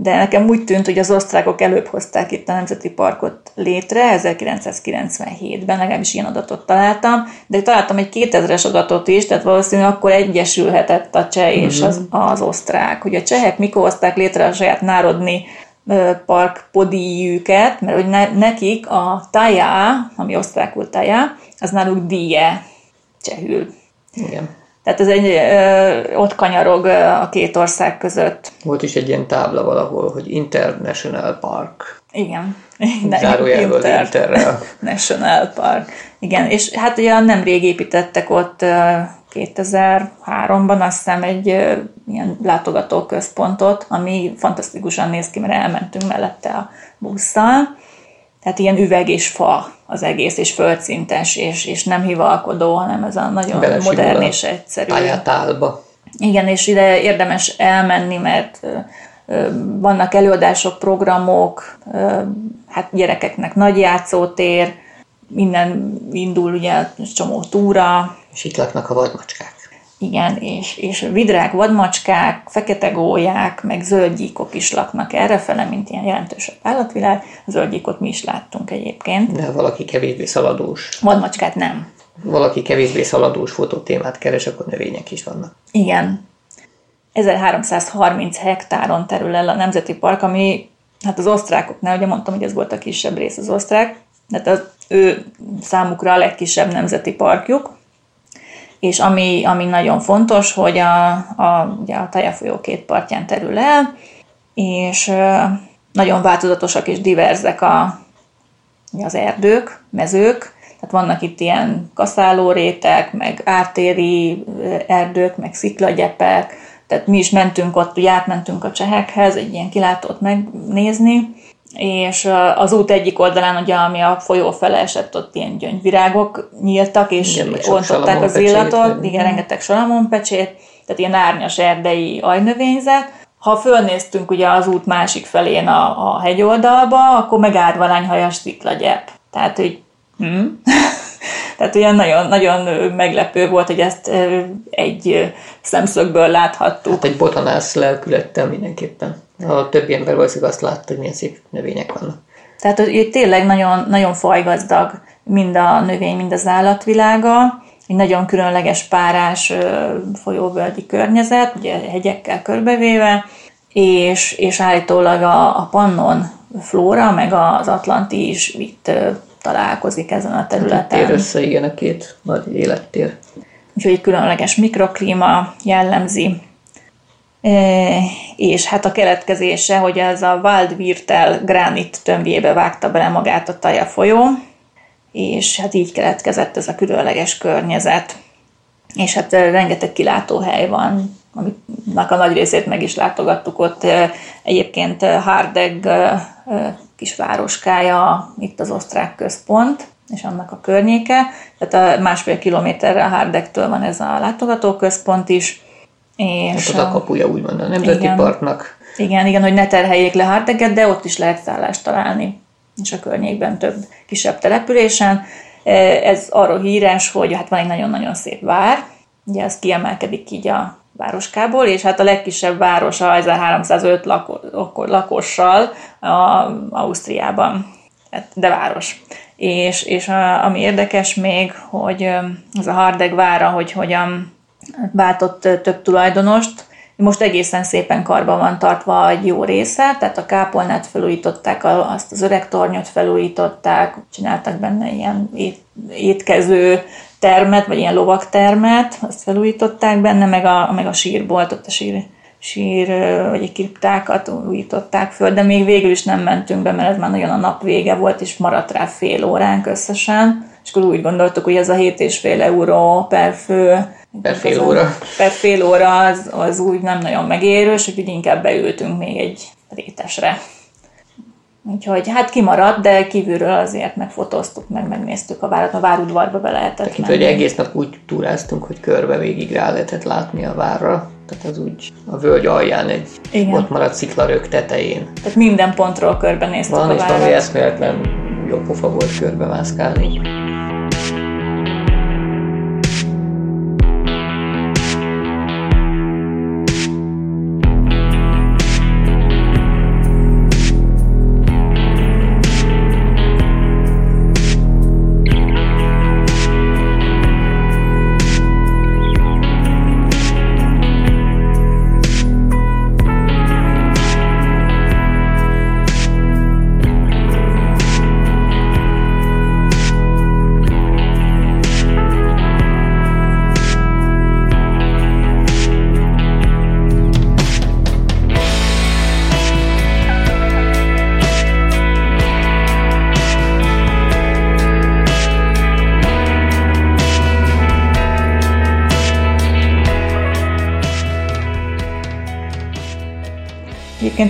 Speaker 1: de nekem úgy tűnt, hogy az osztrákok előbb hozták itt a Nemzeti Parkot létre, 1997-ben, legalábbis ilyen adatot találtam, de találtam egy 2000-es adatot is, tehát valószínűleg akkor egyesülhetett a cseh és az, mhm. az osztrák. Hogy a csehek mikor hozták létre a saját národni park podíjüket, mert hogy ne, nekik a tajá, ami osztrákul tajá, az náluk díje csehül.
Speaker 2: Igen.
Speaker 1: Tehát ez egy, ö, ott kanyarog a két ország között.
Speaker 2: Volt is egy ilyen tábla valahol, hogy International Park.
Speaker 1: Igen.
Speaker 2: Zárójelből Inter.
Speaker 1: National Park. Igen, és hát ugye nemrég építettek ott 2003-ban azt hiszem egy ilyen látogatóközpontot, ami fantasztikusan néz ki, mert elmentünk mellette a busszal, tehát ilyen üveg és fa az egész, és földszintes, és, és nem hivalkodó, hanem ez a nagyon Belesimul modern és egyszerű.
Speaker 2: Pályátálba.
Speaker 1: Igen, és ide érdemes elmenni, mert vannak előadások, programok, hát gyerekeknek nagy játszótér, minden indul ugye csomó túra.
Speaker 2: És itt laknak a vadmacskák.
Speaker 1: Igen, és, és vidrák, vadmacskák, fekete gólyák, meg zöldgyíkok is laknak errefele, mint ilyen jelentősebb állatvilág. A zöldgyíkot mi is láttunk egyébként.
Speaker 2: De valaki kevésbé szaladós.
Speaker 1: Vadmacskát nem.
Speaker 2: Valaki kevésbé szaladós fotótémát keres, akkor növények is vannak.
Speaker 1: Igen. 1330 hektáron terül el a Nemzeti Park, ami hát az osztrákoknál, ugye mondtam, hogy ez volt a kisebb rész az osztrák, Tehát az ő számukra a legkisebb nemzeti parkjuk, és ami, ami nagyon fontos, hogy a, a, ugye a Taja folyó két partján terül el, és nagyon változatosak és diverzek a, az erdők, mezők, tehát vannak itt ilyen kaszálórétek, meg ártéri erdők, meg sziklagyepek, tehát mi is mentünk ott, ugye átmentünk a csehekhez egy ilyen kilátót megnézni, és az út egyik oldalán, ugye, ami a folyó fele esett, ott ilyen gyöngyvirágok nyíltak, és igen, ontották az illatot, igen, rengeteg salamonpecsét, tehát ilyen árnyas erdei ajnövényzet. Ha fölnéztünk ugye az út másik felén a, a hegyoldalba, akkor meg árvalányhajas sziklagyep. Tehát, hogy hm? Tehát olyan nagyon, nagyon meglepő volt, hogy ezt egy szemszögből láthattuk.
Speaker 2: Hát egy botanász lelkülettel mindenképpen. A többi ember valószínűleg azt látta, hogy milyen szép növények vannak.
Speaker 1: Tehát hogy tényleg nagyon, nagyon fajgazdag mind a növény, mind az állatvilága, egy nagyon különleges párás folyóvölgyi környezet, ugye hegyekkel körbevéve, és, és állítólag a, a Pannon flóra, meg az Atlanti is itt találkozik ezen a területen.
Speaker 2: Tér össze, igen, a két nagy élettér.
Speaker 1: Úgyhogy egy különleges mikroklíma jellemzi. És hát a keletkezése, hogy ez a Waldwirtel gránit tömbjébe vágta bele magát a Taja folyó, és hát így keletkezett ez a különleges környezet. És hát rengeteg kilátóhely van, aminek a nagy részét meg is látogattuk ott. Egyébként Hardeg kis városkája, itt az osztrák központ, és annak a környéke. Tehát a másfél kilométerre a Hárdektől van ez a látogatóközpont is.
Speaker 2: És hát a kapuja úgymond a Nemzeti igen, Parknak.
Speaker 1: Igen, igen, hogy ne terheljék le Hárdeget, de ott is lehet szállást találni, és a környékben több kisebb településen. E, ez arról híres, hogy hát van egy nagyon-nagyon szép vár, ugye ez kiemelkedik így a városkából, és hát a legkisebb városa 1305 lako- lakossal a, Ausztriában, hát, de város. És, és a, ami érdekes még, hogy az a Hardeg vára, hogy hogyan váltott több tulajdonost, most egészen szépen karba van tartva egy jó része, tehát a kápolnát felújították, azt az öreg tornyot felújították, csináltak benne ilyen étkező termet, vagy ilyen lovaktermet, azt felújították benne, meg a, meg a sírboltot, a sír, sír vagy egy kriptákat újították föl, de még végül is nem mentünk be, mert ez már nagyon a nap vége volt, és maradt rá fél óránk összesen, és akkor úgy gondoltuk, hogy ez a 7,5 euró per fő,
Speaker 2: per fél óra,
Speaker 1: per fél óra az, az úgy nem nagyon megérős, úgyhogy inkább beültünk még egy rétesre. Úgyhogy hát kimaradt, de kívülről azért megfotóztuk, meg megnéztük a várat, a várudvarba be lehetett
Speaker 2: Tekint, menni. hogy egész nap úgy túráztunk, hogy körbe végig rá lehetett látni a várra. Tehát az úgy a völgy alján egy Igen. ott maradt sziklarök tetején.
Speaker 1: Tehát minden pontról körbenéztük
Speaker 2: Van,
Speaker 1: a várat.
Speaker 2: Van, és valami eszméletlen jó pofa volt körbe mászkálni.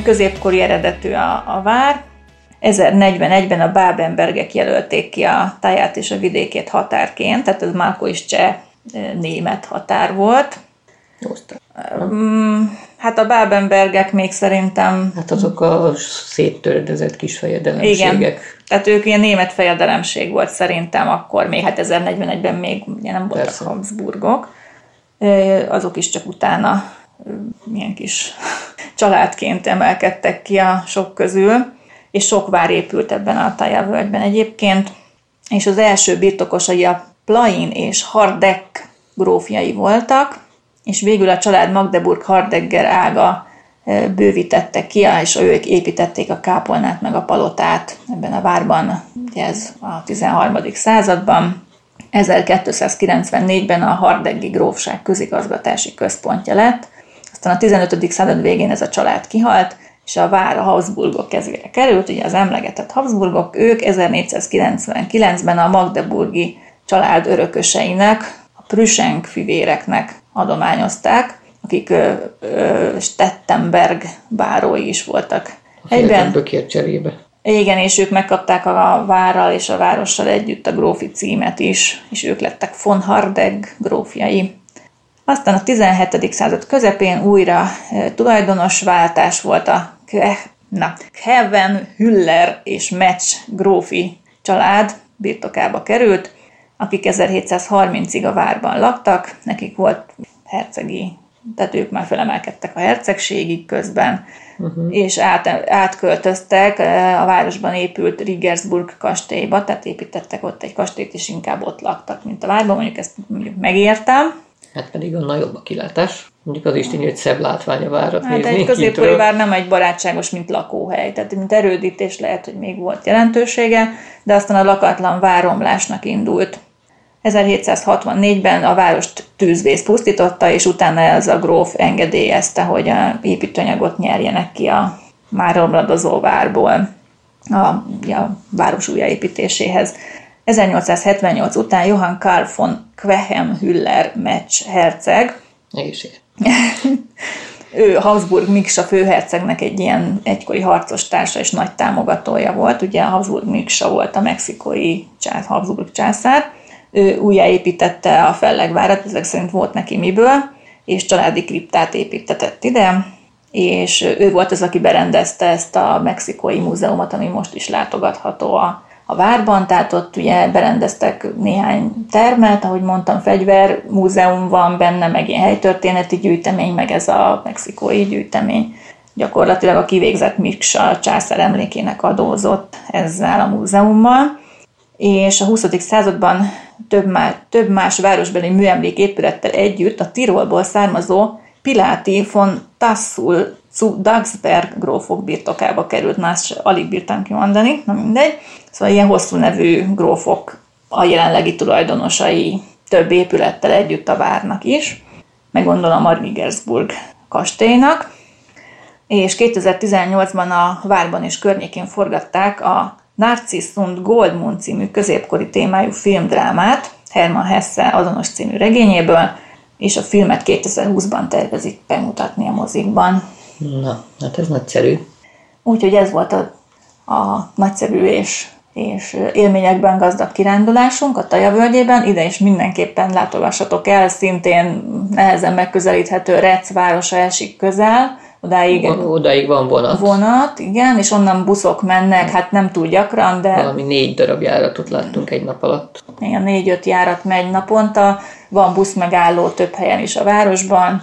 Speaker 1: Középkori eredetű a, a vár. 1041-ben a Babenbergek jelölték ki a táját és a vidékét határként, tehát ez Málko is cseh német határ volt. Um, hát a Babenbergek még szerintem...
Speaker 2: Hát azok a széttöredezett kis fejedelemségek. Igen,
Speaker 1: tehát ők ilyen német fejedelemség volt szerintem akkor, még hát 1041-ben még ugye nem voltak Persze. Habsburgok. Azok is csak utána milyen kis családként emelkedtek ki a sok közül, és sok vár épült ebben a tájávölgyben egyébként, és az első birtokosai a Plain és Hardek grófjai voltak, és végül a család Magdeburg Hardegger ága bővítettek ki, és ők építették a kápolnát meg a palotát ebben a várban, ugye ez a 13. században. 1294-ben a Hardeggi grófság közigazgatási központja lett, aztán a 15. század végén ez a család kihalt, és a vár a Habsburgok kezére került, ugye az emlegetett Habsburgok, ők 1499-ben a Magdeburgi család örököseinek, a Prüsenk fivéreknek adományozták, akik ö, ö, Stettenberg bárói is voltak.
Speaker 2: Egyben bökér cserébe.
Speaker 1: Igen, és ők megkapták a várral és a várossal együtt a grófi címet is, és ők lettek von Hardegg grófjai. Aztán a 17. század közepén újra tulajdonos váltás volt a na, Kevin Hüller és Match grófi család birtokába került, akik 1730-ig a várban laktak, nekik volt hercegi, tehát ők már felemelkedtek a hercegségig közben, uh-huh. és át, átköltöztek a városban épült Rigersburg kastélyba, tehát építettek ott egy kastélyt, és inkább ott laktak, mint a várban, mondjuk ezt mondjuk megértem.
Speaker 2: Hát pedig a nagyobb a kilátás. Mondjuk az is tűnik, hogy szebb látvány a várat
Speaker 1: hát nézni. egy középkori vár nem egy barátságos, mint lakóhely, tehát mint erődítés lehet, hogy még volt jelentősége, de aztán a lakatlan váromlásnak indult. 1764-ben a várost tűzvész pusztította, és utána ez a gróf engedélyezte, hogy a építőanyagot nyerjenek ki a már romladozó várból a, a város újjáépítéséhez. 1878 után Johann Karl von Quechem-Hüller Metz herceg,
Speaker 2: Egészség.
Speaker 1: ő Habsburg Miksa főhercegnek egy ilyen egykori harcos társa és nagy támogatója volt. Ugye Habsburg Miksa volt a mexikói csász, Habsburg császár. Ő újjáépítette a fellegvárat, ezek szerint volt neki miből, és családi kriptát építetett ide, és ő volt az, aki berendezte ezt a mexikói múzeumot, ami most is látogatható a a várban, tehát ott ugye berendeztek néhány termet, ahogy mondtam, fegyvermúzeum van benne, meg ilyen helytörténeti gyűjtemény, meg ez a mexikói gyűjtemény. Gyakorlatilag a kivégzett Miksa császár emlékének adózott ezzel a múzeummal. És a 20. században több, más, több más városbeli műemlék épülettel együtt a Tirolból származó Piláti von Tassul zu Dagsberg grófok birtokába került, más alig bírtam kimondani, na mindegy. Szóval ilyen hosszú nevű grófok a jelenlegi tulajdonosai több épülettel együtt a várnak is, meg gondolom a Rigersburg kastélynak. És 2018-ban a várban és környékén forgatták a Narciss und Goldmund című középkori témájú filmdrámát, Hermann Hesse azonos című regényéből, és a filmet 2020-ban tervezik bemutatni a mozikban.
Speaker 2: Na, hát ez nagyszerű.
Speaker 1: Úgyhogy ez volt a, a nagyszerű és, és élményekben gazdag kirándulásunk a Taja völgyében. Ide is mindenképpen látogassatok el, szintén nehezen megközelíthető Rec városa esik közel, odáig,
Speaker 2: odáig van vonat.
Speaker 1: Vonat, igen, és onnan buszok mennek, hát nem túl gyakran, de...
Speaker 2: Valami négy darab járatot láttunk egy nap alatt.
Speaker 1: Igen, négy-öt járat megy naponta, van busz megálló több helyen is a városban,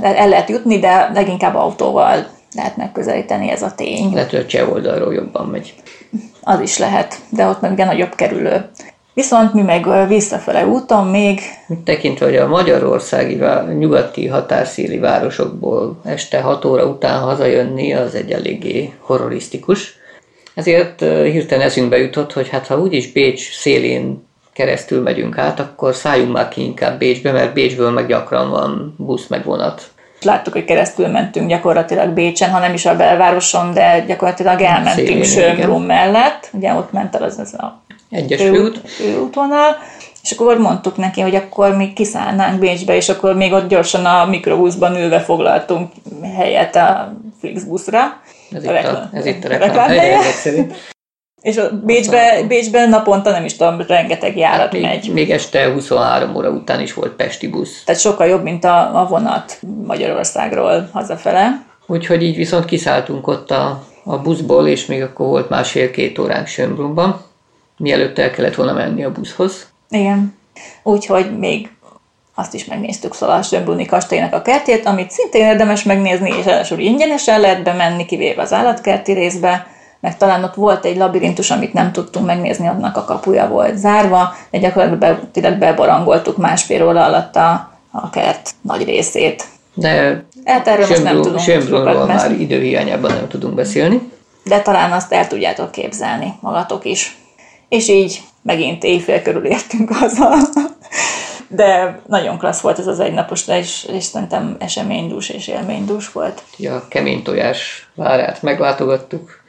Speaker 1: el lehet jutni, de leginkább autóval lehet megközelíteni, ez a tény.
Speaker 2: Lehet, hogy a cseh oldalról jobban megy.
Speaker 1: Az is lehet, de ott meg ugye nagyobb kerülő. Viszont mi meg visszafele úton még...
Speaker 2: Tekintve, hogy a magyarországi nyugati határszéli városokból este 6 óra után hazajönni, az egy eléggé horrorisztikus. Ezért hirtelen eszünkbe jutott, hogy hát ha úgyis Bécs szélén keresztül megyünk át, akkor szálljunk már ki inkább Bécsbe, mert Bécsből meg gyakran van busz meg vonat.
Speaker 1: Láttuk, hogy keresztül mentünk gyakorlatilag Bécsen, ha nem is a belvároson, de gyakorlatilag elmentünk Sörmrum mellett. Ugye ott ment el az, az a
Speaker 2: egyes főút.
Speaker 1: főútvonal, és akkor mondtuk neki, hogy akkor még kiszállnánk Bécsbe, és akkor még ott gyorsan a mikrobuszban ülve foglaltunk helyet a Flixbuszra.
Speaker 2: Ez, itt a, ez itt a reklám helye,
Speaker 1: és a Bécsbe, Bécsben naponta nem is tudom, rengeteg járat hát
Speaker 2: még,
Speaker 1: megy.
Speaker 2: Még este 23 óra után is volt Pesti busz.
Speaker 1: Tehát sokkal jobb, mint a, a vonat Magyarországról hazafele.
Speaker 2: Úgyhogy így viszont kiszálltunk ott a, a buszból, és még akkor volt másfél-két óránk Sönbrumban, mielőtt el kellett volna menni a buszhoz.
Speaker 1: Igen. Úgyhogy még azt is megnéztük szóval a Sönbruni kastélynak a kertjét, amit szintén érdemes megnézni, és először ingyenesen lehet bemenni, kivéve az állatkerti részbe meg talán ott volt egy labirintus, amit nem tudtunk megnézni, annak a kapuja volt zárva, de gyakorlatilag be, bebarangoltuk másfél óra alatt a, a kert nagy részét.
Speaker 2: De
Speaker 1: Hát erről most nem tudunk
Speaker 2: Sönbrunról már időhiányában nem tudunk beszélni.
Speaker 1: de talán azt el tudjátok képzelni magatok is. És így megint éjfél körül értünk haza. De nagyon klassz volt ez az egynapos, de és, és szerintem eseménydús és élménydús volt.
Speaker 2: Ugye a kemény tojás várát meglátogattuk.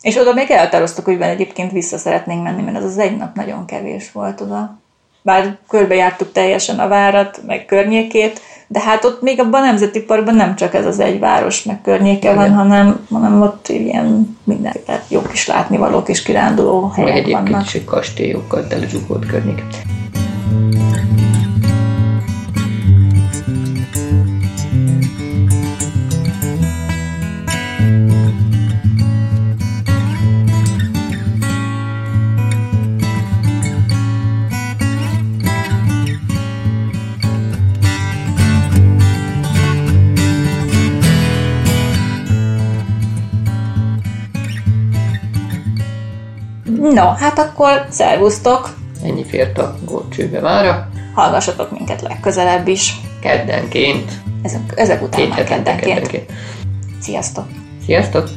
Speaker 1: És oda még elhatároztuk, hogy egyébként vissza szeretnénk menni, mert az az egy nap nagyon kevés volt oda. Bár körbejártuk teljesen a várat, meg környékét, de hát ott még abban a Nemzeti Parkban nem csak ez az egy város, meg környéke van, hanem, hanem ott ilyen minden, tehát jó kis látnivalók és kiránduló helyek
Speaker 2: egyébként
Speaker 1: vannak.
Speaker 2: is egy kastélyokkal telezsúfolt környék.
Speaker 1: No, hát akkor szervusztok,
Speaker 2: Ennyi fért a górcsőbe mára.
Speaker 1: hallgassatok minket legközelebb is.
Speaker 2: Keddenként,
Speaker 1: Ezek, ezek után
Speaker 2: két
Speaker 1: már keddenként.
Speaker 2: keddenként.
Speaker 1: Sziasztok!
Speaker 2: Sziasztok!